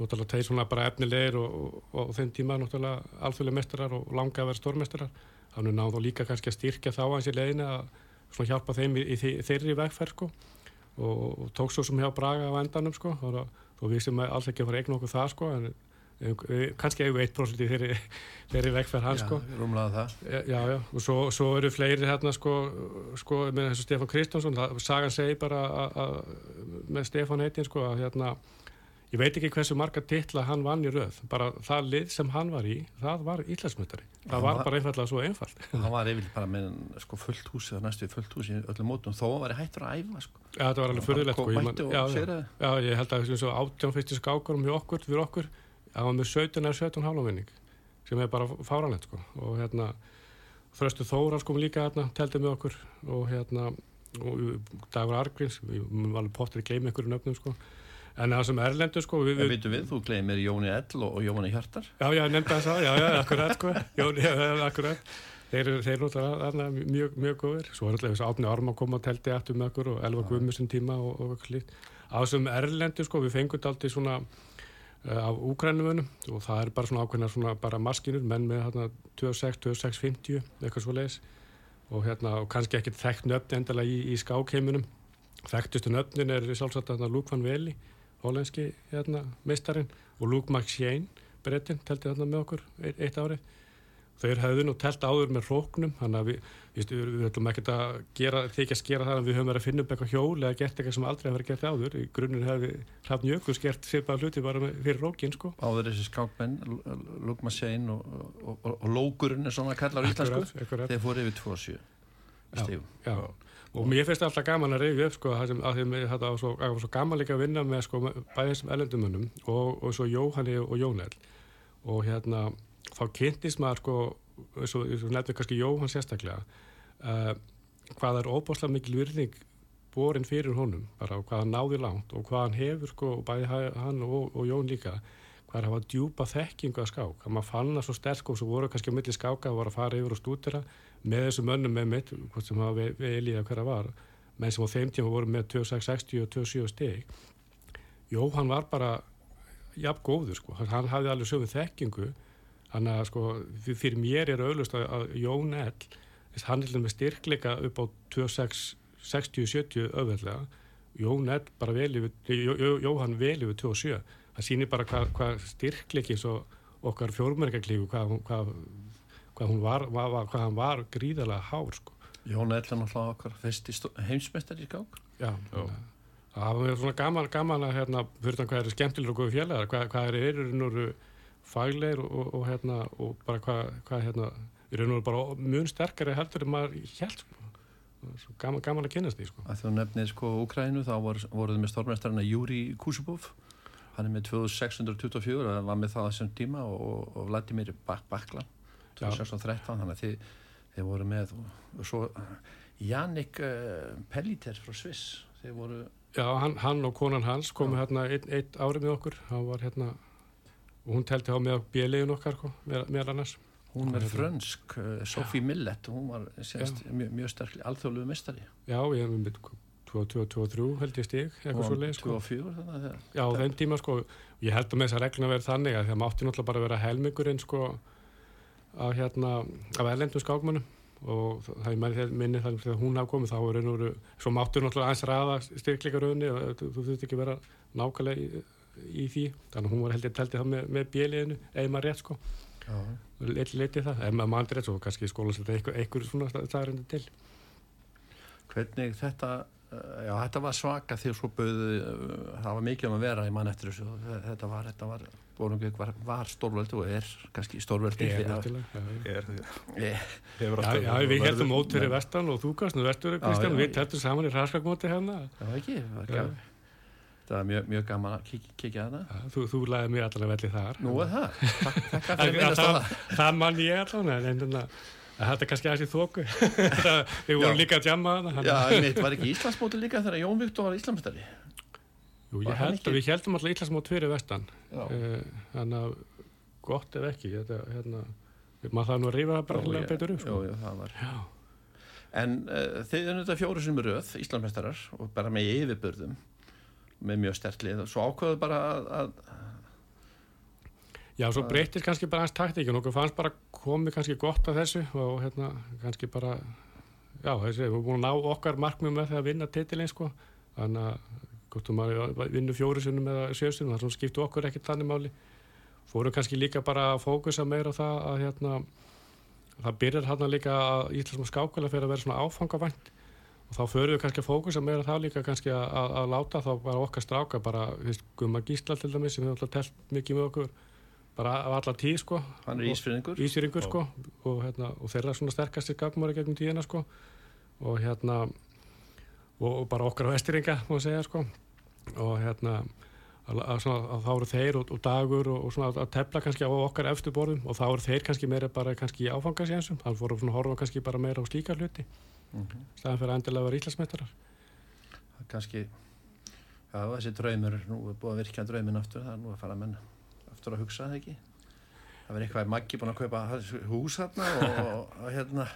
náttúrulega þeir svona bara efnilegir og, og, og þeim tíma náttúrulega alþjóðlega mestarar og langa að vera stórmestarar þannig náðu þá líka kannski að styrkja þá hans í leiðinu að svona hjálpa þeim í, í þe- þeirri vegferð sko. Og, og tók svo sem hjá Braga á endanum sko. Og, við sem alls ekki að fara að eigna okkur það sko en kannski eigum við 1% í þeirri, þeirri vegferð hans sko Já, rúmlega það E, Já, já, og svo, svo eru fleiri hérna sko, sko með þessu Stefán Kristjánsson, það, sagan segir bara að- að- með Stefán heitin sko að hérna, ég veit ekki hversu marga titla hann vann í röð, bara það lið sem hann var í, það var íllensmyndari, það var var- bara einfallega svo einfalt. hann var yfirlega bara með sko, fullt húsi og næstu fullt húsi öllum mótum þó að vera hættur að æfa sko. Já, þetta var alveg fyrðulegt sko. Já, já, já, ég held að þessu átján fyrstu skákarum hjá okkur, fyrir okkur, það var með 17 eða 17 hálfavinning, sem er bara fáranlegt sko, og hérna, Þröstu Þóras kom líka hérna, teldi með okkur. Og hérna, og Dagur Argrins, við mun alveg pottir að gleyma einhverju nöfnum sko, en það sem erlendur sko, við, við, við, þú gleymir Jóni Ell og, Jóni Hjartar. Já, já, nefndi það sá, já, já, akkurat sko, Jón, já, já, akkurat, þeir eru, náttúrulega mjög, mjög góðir, svo er náttúrulega þessi Átni Orma kom og teldi aftur með okkur og Elva Guðmussin tíma og, og eitthvað slíkt. Á þessum erlendur sko, við fengum alltaf svona af úkrænumönum og það er bara svona ákveðna svona bara maskinur, menn með hérna 26, 26, 50, eitthvað svo leiðis og hérna, og kannski ekkert þekkt nöfn endalega í, í skákheimunum. Þekktustu nöfnin er sjálfsagt hérna Luke van Veli, hollenski hérna meistarinn og Luke McShane, brettin, telti þarna með okkur eitt, eitt árið. Þeir höfðu nú telt áður með róknum, þannig að við, við, við, ætlum ekkert að gera, þykja að skera það að við höfum verið að finna upp eitthvað hjól eða gert eitthvað sem aldrei hefur verið gert áður. Í grunninn hefði Hrafn Jökuls gert svipað hluti bara með, fyrir rókin, sko. áður þessi skákmenn Lugma Sein og, og, og, og Lókurinn er svona kallar á íslensku Akkurat, akkurat. þeir fóru yfir 2-7 Já. stífum Já, og mér finnst alltaf gaman að reyfi upp sko að því að það var svo, að svo gaman líka að vinna með sko bæðið sem elendumönnum og, og svo Jóhanni og Jónel og hérna þá kynntist maður sko eins og nefnir kannski Jóhann sérstaklega uh, hvað er óbáslega mikil virðing borin fyrir honum bara hvað hann náði langt og hvað hann hefur sko bæði hann og, og Jón líka hvað er að hafa djúpa þekkingu að skák. Að maður fann það svo sterk og svo voru kannski á milli skáka að voru að fara yfir og stúdira með þessum önnum með mitt, hvort sem hafa velið að hverja var, menn sem á þeim tíma voru með 2660 og 27 steg Jóhann var bara jafn góður sko, hann hafði alveg sögum þekkingu, hann að sko fyrir mér er auðlust að Jón Ell, hann er með styrkleika upp á 2660-70 öðvöldlega, Jón Ell bara vel yfir, Jóhann vel yfir 27, það sýnir bara hvað hva styrkleiki okkar fjórmerkaklífu, hvað, hvað hvað, var, var, hvað hann var gríðarlega hár sko. Jón Ellan alltaf okkar fyrsti heimsmestar í skák Já, Já. það var svona gaman, gaman að hérna, fyrir þannig hvað eru skemmtilegur og góðu félagar hvað, hvað eru eru fagleir og, og, hérna, og bara hvað, hvað hérna, eru bara mjög sterkari heldur en maður held sko. gaman, gaman að kynast því sko. að Þú nefnir sko Úkrænu þá voruð vor með stórmestarina Júri Kusubov hann er með 2624 og var með það þessum tíma og, og Vladimir Bakla 2013 þannig að þið, þið voru með og, og svo Jannik uh, Pelliter frá Sviss þið voru Já, hann, hann og konan hans komu hérna einn ein árið með okkur hann var hérna og hún telti á með bjeliðin okkar sko, með annars. Hún er frönsk, uh, Sofie Millett hún var sérst, mjög, mjög sterk alþjóðluðu mistari Já, ég er með 22-23 held ég stig eitthvað svo leið sko. 24 þannig að Já, þenn tíma sko, ég held að með þessa regluna verið þannig að það mátti náttúrulega bara vera helmingurinn sko að hérna af erlendum skákmönnum. Og það er minni þannig að hún hafa komið þá er og veru, svo máttur náttúrulega aðeins ræða styrkleikaröðinni og þú þurft ekki vera nákvæmlega í, í því. Þannig að hún var heldur teltið það með, með bjeliðinu eða maður rétt sko. Eitthvað leitið það, eða maður rétt svo kannski skólasleita eitthvað, eitthvað svona staðarindu til. Hvernig þetta já þetta var svaka því að svo bauðu það var mikið um að vera í mann eftir þessu. Þetta var, þetta var Bólungauk var, var stórvöldi og er kannski stórvöldi er náttúrulega já, við heldum mót fyrir vestan og þú nú vestur Kristján, við heldum saman í raskakmóti hérna. Já ekki, það var mjög, mjög gaman að kíkja að það þú, þú læði mér allavega vel í þar. Nú er það, takk fyrir að minnast það það. mann ég allavega en þetta er kannski aðeins í þóku við vorum líka að jamma já, mitt var ekki Íslandsmóti líka þegar Jón Viktor var Íslandsmestari Jú, ég held að við heldum alltaf Íslandsmót fyrir vestan. Uh, þannig að gott ef ekki þetta, hérna, maður það nú að það bara betur upp sko. Jú, það var. Já. En uh, þeir eru þetta fjóru sem eru öð Íslandsmestarar og bara með yfirbörðum með mjög stertlið og svo ákveðu bara að, að Já, svo breytir kannski bara hans taktíkin. Og fannst bara komið kannski gott af þessu og hérna kannski bara já, þessi, við erum búin að ná okkar markmið með það að vinna titilinn sko. Þannig að þú maður vinnur fjóri sinum eða sjöstunum, þannig að skiptu okkur ekkert þannig máli. Fóru kannski líka bara að fókusa meira á það að hérna, það byrjar hérna líka að Íslandsmá skákvæla fyrir að vera svona áfangavænt og þá förum við kannski að fókusa meira það líka kannski að, að, að láta þá bara okkar stráka bara, veist, Guma Gísla til dæmis sem hefur alltaf telt mikið með okkur bara af alla tíð sko. Hann er ísfyrringur, ísfyrringur sko. Og, hérna, og þeirra svona sterkastir gagmári gegnum tíðina sko. Og hérna og, og bara okkar á vestiringa má segja sko. Og hérna að, að, svona, að þá eru þeir og, og dagur og, svona að tefla kannski á okkar efstu borðum. Og þá eru þeir kannski meira bara kannski í áfangasjænsum, þannig að voru að horfa kannski bara meira á slíka hluti mm -hmm. staðan fyrir að endilega vera ílasmetarar kannski já þessi draumur, nú er búið að virka draumin aftur, það er nú að fara að menna aftur að hugsa það ekki það verður eitthvað maggi búin að kaupa hús hérna og, og hérna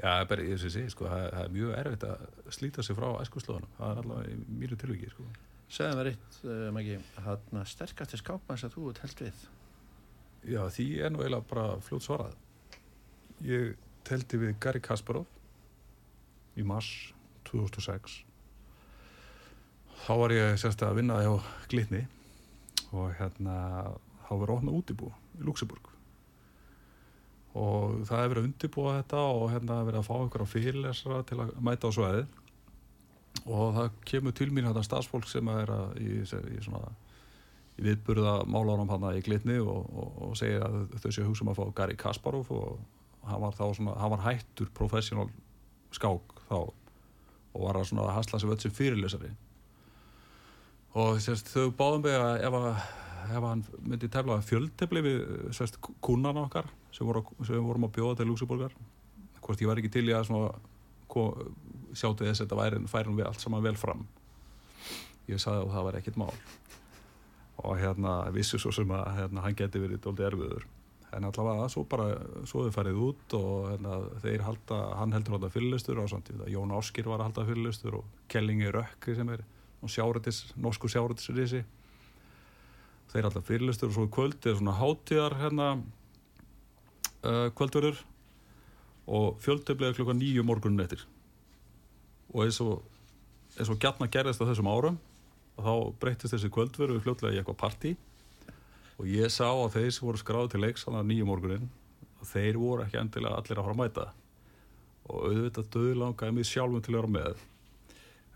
Já, bara ég sé, sko, það, það er mjög erfitt að slíta sig frá æskuslóðunum, það er allavega í mýru tilviki, sko. Segðan verið eitt, uh, Maggi, hann sterkast til skápmanns að þú ert held við? Já, því er nú eiginlega bara fljótt svarað. Ég teldi við Gary Kasparov í mars 2006. Þá var ég sérst að vinna hjá Glitni og hérna, þá var ofnað útibú í Luxemburg og það hefur verið að undirbúa þetta og hérna verið að fá ykkur á fyrirlesra til að mæta á sveði og það kemur til mín þetta stafsfólk sem er að, í, í, svona, í viðburða málarum hann í glitni og, og, og segir að þau séu hugsa um að fá Gary Kasparov og hann var svona, hann var hættur professional skák þá og var að að hasla sig völd sem fyrirlesari. Og sérst, þau báðum við að ef, að ef hann myndi tefla fjöldtefli við sérst, kúnan okkar sem, voru, sem vorum að bjóða til Luxemburgar hvort ég var ekki til í að svona, ko- sjá til þess að þetta væri, færi við allt saman vel fram. Ég sagði að það var ekkit mál. Og hérna vissi svo sem að hérna, hann geti verið dóldi erfiður en allavega svo bara svo þau farið út og hérna, þeir halda, hann heldur halda fyrirlistur og samt, Jón Áskir var að halda fyrirlistur og Kellingi Rökki sem er og sjáratis, norsku sjáratisrisi þeir halda fyrirlistur og svo í kvöld er svona hátíðar hérna uh, kvöldverður og fjöldöflega klukka nýju morgunin eftir. Og eins og eins og gætna gerðist á þessum árum og þá breyttist þessi kvöldveru fljótlega í eitthvað partí og ég sá að þeir sem voru skráði til leiks þannig að nýju morgunin að þeir voru ekki endilega allir að fara að mæta. Og auðvitað döðlangaði mig sjálfum til að vera með.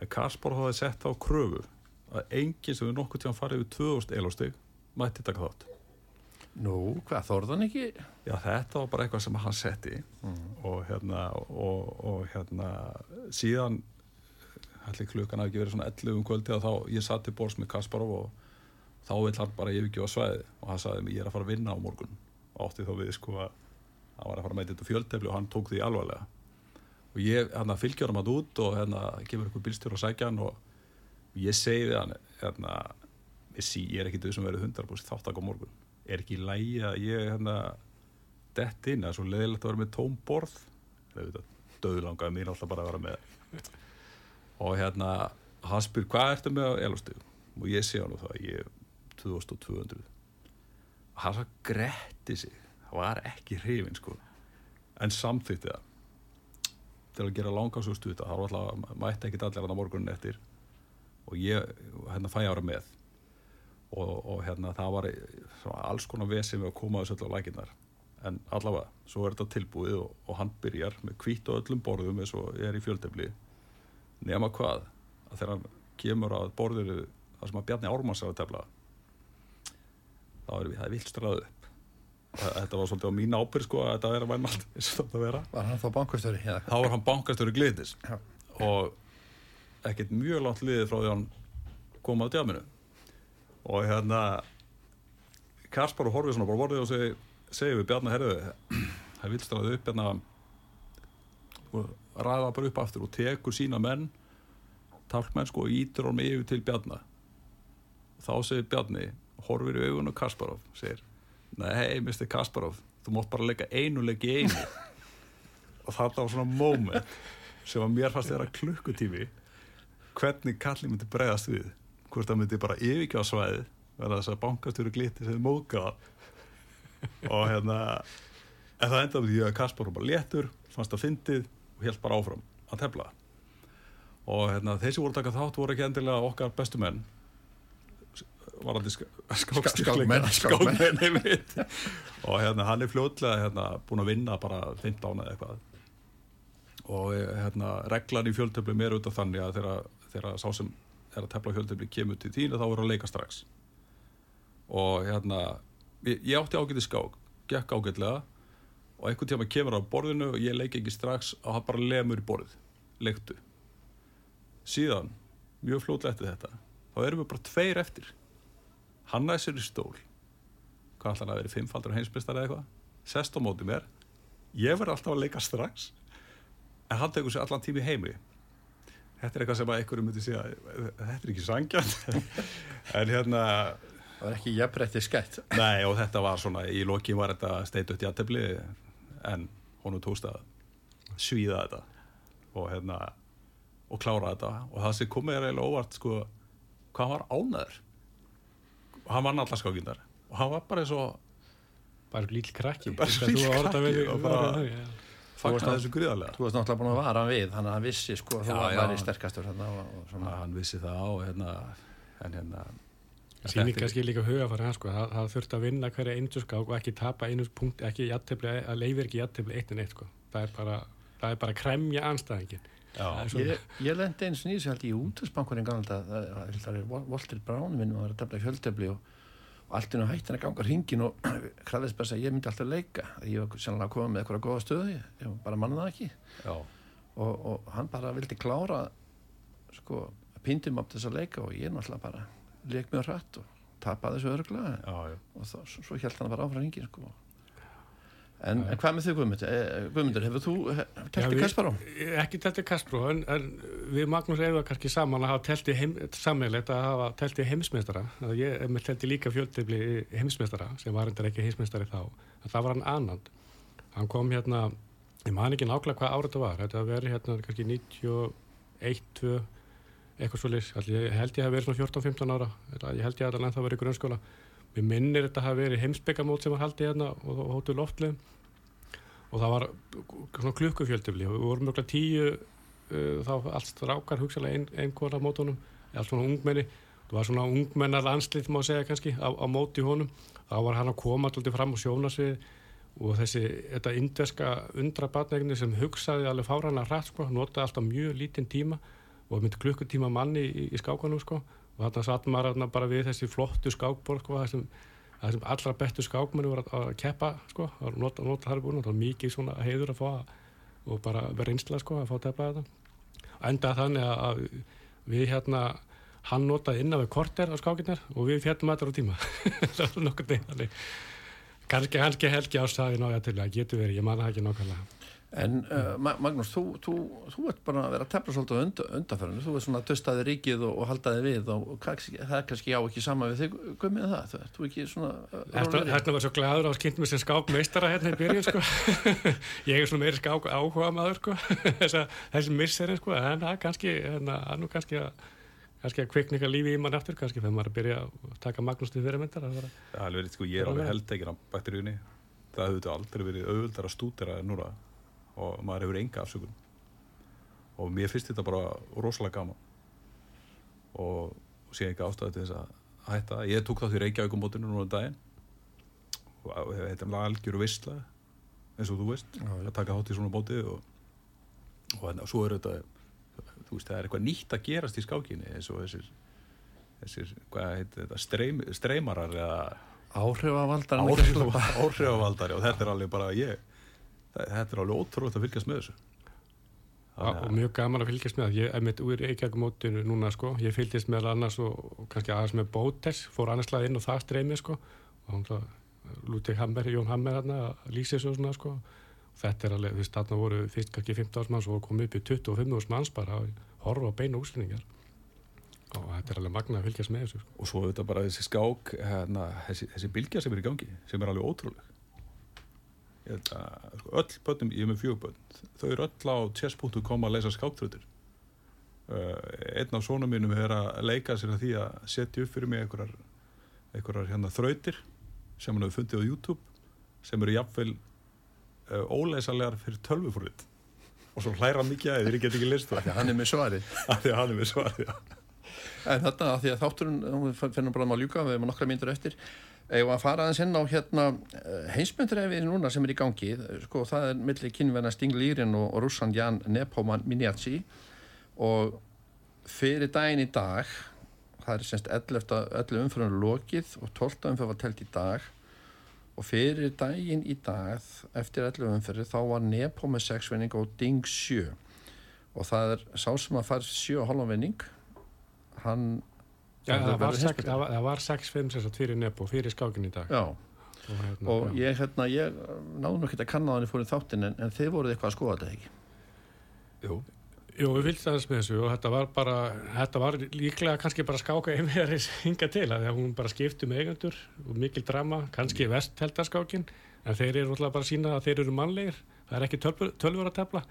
En Kaspar hafði sett á kröfu að enginn sem við nokkuð tíðan farið við 2000 elástig mætti taka þátt. Nú, hvað, þorðan ekki? Já, þetta var bara eitthvað sem hann setti. Og hérna og, og hérna síðan allir klukkan hafi ekki verið svona 11 um kvöldi og þá ég satt í bórs með Kasparov og þá vill hann bara yfirgjóða svæði og hann sagði mér ég er að fara að vinna á morgun. Og átti þá við sko að hann var að fara að meita þetta fjöldefli og hann tók því alvarlega. Og ég hérna fylgjör hann að út og hérna kemur eitthvað bílstjór og sækja hann og ég segi við hann hérna Messi, ég er ekki þau sem verið 100% þáttak á morgun. Er ekki lægi að ég hérna dett inn, er svo leiðilegt að vera með tóm borð. Döðlangaði mín alltaf bara að vera með. Og hérna hann spyr hvað ertu með á elustu og ég sé hann og það, ég 2200 og hann svo gretti sig það var ekki hrifin sko. En samþýtti það. Til að gera langarsústu þetta, það var alltaf mætti ekkit allir hann á morgunin eftir. Og ég hérna fæ ára með. Og, og hérna það var svona alls konar vesið með að koma þessu öll á lækinnar en allavega, svo er þetta tilbúið og, og hann byrjar með hvít og öllum borðum eins og er í fjöldefli nema hvað, að þegar hann kemur að borðinu það sem að Bjarni Ármanns er að tefla þá erum við, það vildstrað upp þetta var svolítið á mín ábyrg sko að þetta vera væmalt eins og þetta vera Var hann þá bankastöri? Já. þá var hann bankastöru gliðis Já. og ekkert mjög langt liðið frá því að hann kom á djaminu og hérna Kaspar og horfið svona bara vorðið og segi, segi við Bjarni herðu það vil straðu upp hérna og ræða bara upp aftur og tekur sína menn talkmenn sko og ítur honum yfir til Bjarni þá segir Bjarni horfir í augun og Kasparov segir nei, Mr. Kasparov þú mátt bara leika einu leik í einu. Og þetta var svona moment sem að mér fannst þeirra klukkutími hvernig kallin myndi bregðast við hvort það myndi bara yfirkjáða svæði verða þess að bankastjóri gliti sem móka og hérna en það endaði því að Kaspar var bara léttur fannst það fyndið og held bara áfram að tefla. Og hérna þeir sem voru að taka þátt voru ekki endilega okkar bestu menn varandi skákmenn, skákmenn. Einmitt. og hérna hann er fljótlega hérna, búin að vinna bara 15 eða eitthvað. Og eh, hérna reglan í fjöldtöflum er auðvitað þannig að þegar, þegar sá sem er að tefla fjöldtöfli kemur til þín þá er að leika strax. Og hérna ég, ég átti ágæti skák, gekk ágætlega. Og einhvern tíma kemur á borðinu og ég leik ekki strax og hann bara lemur í borðið, leiktu. Síðan, mjög fljótlega eftir þetta þá erum við bara tveir eftir hann næði sér í stól. Hvað hann að vera fimmfaldur heimsbystar eða eitthvað? Sest á móti mér. Ég verð alltaf að leika strax en hann tekur sér allan tími heimi. Þetta er eitthvað sem að einhverjum myndi segja þetta er ekki sangjant en hérna Það var ekki jafnrætti skætt. nei og þetta var svona í loki var þetta steitu upp jættefli en honum tókst að svíða þetta og hérna og klára þetta. Og það sem komið er eiginlega óvart sko hvað var ánæður og hann vann allar skákindar og hann var bara eins og bara líll krakki Bara þú orða krakki og bara- fagnaði þessu gríðarlega Þú varst náttúrulega búin að vara hann við, þannig að hann vissi sko þú Já, já. væri sterkastur og, og svona. Svona, hann vissi það og hérna en hérna sýnir kannski líka huga fyrir hann sko. það, það þurft að vinna hverja einu skák og ekki tapa einu punkt, ekki jattefli að leifir ekki jattefli eitt en eitt sko. það, er bara, það er bara að kremja anstæðingin Það er Ég, ég lendi eins og nýðis held í útvegsbankurinn gamla það það er Walter Brown minn og var að tefla í fjöldefli og, og allt inn á hættin að ganga hringin og krafðist bara að ég myndi alltaf leika. Ég var sannlega að koma með eitthvað góða stöðu ég, ég bara manna það ekki. Já, og, og hann bara vildi klára sko, pindum upp þess að leika og ég náttúrulega bara leik mjög hrætt og tapaði þessu já. og þá, svo, svo held hann bara áfram hringin sko. En, en hvað með þau Guðmundur? Eh, Guðmundur, hefur þú Já, telti við- Kasparó? Ekki telti Kaspró, en, en við Magnús Eða kannski saman að hafa telti heim, sammeilegt að hafa telti heimsmeistara. Það Ég er með telti líka fjöldibli heimsmeistara sem var endur ekki heimsmeistari þá. En það var hann Anand. Hann kom hérna, ég man ekki nákvæmlega hvað árið þetta var. Þetta verið hérna kannski 91, 2, eitthvað svo leys. Ég held ég að verið svona 14-15 ára. Ég held ég að það verið grunnskóla. Mér minnir þetta hafi verið heimsbyggamót sem var haldið hérna og, hóttu loftlegum og það var svona klukkufjöldubli og við vorum mjög tíu uh, þá allt strákar hugsalega ein, einkona á mótunum, allt svona ungmenni. Það var svona ungmennar landslið má segja kannski á, á móti honum. Þá var hann að koma alltaf fram á sjónasvið og þessi, þetta indveska undrabatnegni sem hugsaði alveg fárana hratt sko, notaði alltaf mjög lítinn tíma og myndi klukkutíma manni í, í skákanum sko og þarna satt maður bara við þessi flottu skákborð sko, það sem, það sem allra bestu skákmennu voru að, að keppa sko, að nota, nota þar búin, það var mikið heiður að fá að, og bara vera einsla sko að fá að teppa þetta. Enda þannig að, að við hérna hann notaði innan við korter á skákinnar og við fjallum þetta á tíma. Það var nokkur þannig. Kannski, helgi ástæði nája til að getur verið, ég manna það ekki nokkarlega En uh, Ma- Magnús, þú, þú, þú ert bara að vera að tefla svolítið und, undanferðinu, þú ert svona að dustaði ríkið og, og haldaði við og, og kannski, það er kannski á ekki sama við þig, gummið það, þú ert ekki svona uh, Þetta þetta var svo glæður á að skynnt mér sem skákmeistara hérna í byrjun sko. ég er svona meiri skák áhuga maður sko. Þessi misserinn sko. en það er kannski, hérna, það er nú kannski að kannski að kvikna eitthvað lífi í mann aftur kannski þegar maður er að byrja að taka Magnús til fyrirmyndar það er alveg sko, ég er alveg heldekinn á bakteríunni. Það hefur aldrei verið auðvöldar að stúdera en núna og maður hefur enga afsökun. Og mér finnst þetta bara rosalega gaman. Og, sé ekki ástæði til þess að hætta. Ég tók þátt í Reykjavíkumótinu núna um daginn og þetta er algjör vissla eins og þú veist, Já, að taka þátt í svona móti og, og, og svo er þetta þú veist, það er eitthvað nýtt að gerast í skákinni eins og þessir þessir, hvað heitir þetta, streym, streymarar eða Áhrifavaldar áhrif, áhrifavaldari og þetta er alveg bara ég það- þetta er alveg ótrúlega að fylgjast með þessu. Já, og mjög gaman að fylgjast með. Ég er mitt úr Reykjavíkumótinu núna sko. Ég fylgjast með annars og, og kannski aðeins með Bótes, fór annars slag inn og það streymi sko. Og það Lúti Hammer, Jón Hammer hann þessu og svona sko. Þetta er alveg, þú veist, þarna voru fyrst kannski 15 árs manns og komið upp í 25 árs manns bara að horfa á beina útsynningar og þetta er alveg magna að fylgjast með þessu sko. og svo er þetta bara þessi skák hérna, þessi, þessi bylgja sem er í gangi sem er alveg ótrúleg ég held að sko, öll börnum, ég er með fjögur börn þau eru öll á chess.com að leysa skákþrautir. Uh, einn af sonum mínum er að leika sér að því að setja upp fyrir mig einhverjar, einhverjar hérna, þrautir sem hann hefur fundið á YouTube sem eru jafnvel uh, óleysanlegar fyrir tölvufórið og svo hlæra hann mikið að þeir get ekki list það. Hann er með svarið. Af því að hann er með svarið já. En þetta að því að þátturinn, hún finnum bara að ljúka, við erum nokkra myndur eftir Eða að fara aðeins inn á hérna heimsmyndrefið núna sem er í gangi? Sko það er milli kynverna Sting Lírin og, russan Jan Nepomuk Minjaci og fyrir daginn í dag það er semst 11, 11 umfyrir lokið og 12 umfyrir var telt í dag. Og fyrir daginn í dag eftir 11 umfyrir þá var Nepomuk 6 vinning og Ding 7 og það er sá sem að fara 7,5 vinning. Hann Já, það það, var það var- það var 6-5 sem sagt fyrir Nebo, fyrir skákin í dag. Já, og, hérna, og já. ég, hérna, ég náðu nú ekki að kanna þannig fórin þáttin en, en þið voruð eitthvað að skoða þetta ekki? Jú, Jú, við fylgst aðeins með þessu og þetta var bara, þetta var líklega kannski bara skáka einvegaris hinga til að því að hún bara skipti um eigendur og mikil drama, kannski vestheldaskákin en þeir eru alltaf bara að sína að þeir eru mannlegir, það er ekki tölvur, að tefla,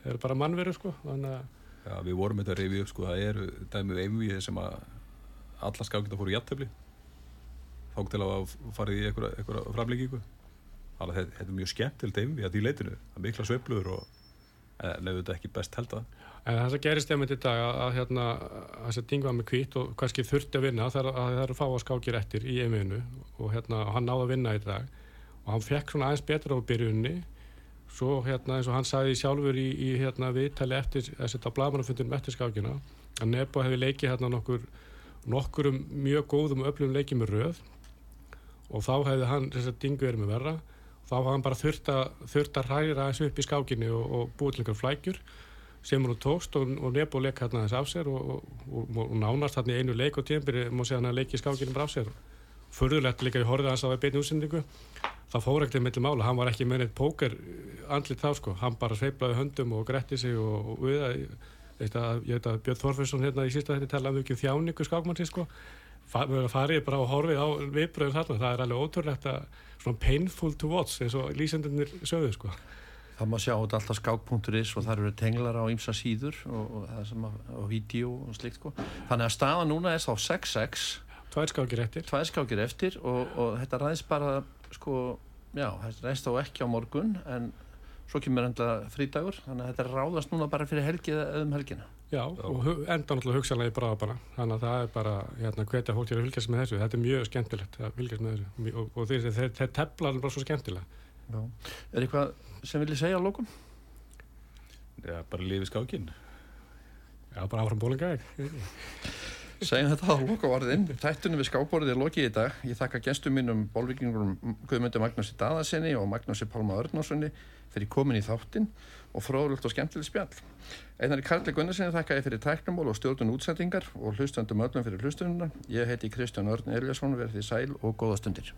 þeir eru bara mannveru sko, þannig að Já, við vorum þetta að reyfi upp sko, það eru dæmið einvið sem að alla skákita fóru í jafntefli. Þá til að fara í einhverja, framlengingu. Þannig að þetta, þetta er mjög skemmtilegt einvið að því leitinu, það er mikla sveiflur og en ef þetta ekki best held að. En það sem gerist einmitt í dag að, að hérna, að þessi ding var með kvít og kannski þurfti að vinna þegar að það eru fá að skákir eftir í einvinu og hérna, hann náði að vinna í dag. Og hann fekk svona aðeins betra á byrjunni svo hérna eins og hann sagði sjálfur í, í hérna viðtali eftir þessi á blamanafundinum eftir skákina að Nebo hefði leikið hérna nokkur nokkurum mjög góðum og öflum leikið með röð. Og þá hefði hann þess að ding verið með verra. Þá hafði hann bara þurft að, þurft að hræra aðeins upp í skákinni og, og búið til einhver flækjur sem hún tókst og, og Nebo leik hérna þess af sér og, og, og nánast hérna í einu leik og tíðanbyrði má segja hann að leiki skákinum frá sér. Furðulegt líka í horfið hans á að beina útsendingu. Það fór ekkert með mála, hann var ekki með neitt póker andlit þá sko, hann bara sveiplaði höndum og gretti sig og, og við að, að ég veit að Björn Þorfesson hérna í sísta þetta talaði um ekki um þjáningu skákmann sko, farið bara á horfið á viðbröðum þarna, það er alveg ótrúlegt að svona painful to watch eins og lýsendunir sögðu sko. Það má sjá þetta alltaf skák.is og það eru tenglar á ymsa síður og, og það sem og vídeo og slikt sko. Þannig að staða núna er þá 6-6 Tvær skákir eftir. Tvær skákir eftir og, og þetta ræðist bara sko, já, þetta ræðist þá ekki á morgun en svo kemur enda frídagur þannig að þetta ráðast núna bara fyrir helgið eða um helgina. Já, og enda náttúrulega hugsanlega í bráða bara þannig að það er bara, hérna, hvetja fólk til að fylgjast með þessu. Þetta er mjög skemmtilegt að fylgjast með þessu. Og, og þeir, þeir, þeir tefla bara svo skemmtilega. Já. Er eitthvað sem vilji segja á lókum? Já, bara lifi skákinn. Já, bara áfram bólinga Segjum þetta á lokavarðin Tættunum við skákborðið er lokið í dag. Ég þakka gestum mínum bólvikingurum Guðmundur Magnúsi Daðarsinni og Magnúsi Pálma Örnárssoni fyrir komin í þáttin og fróðlult og skemmtileg spjall. Einar í Karli Gunnarsinni þakka ég fyrir tæknumból og stjórnun útsendingar og hlustöndum öllum fyrir hlustununa Ég heiti Kristján Örn Eliasson verði sæl og góða stundir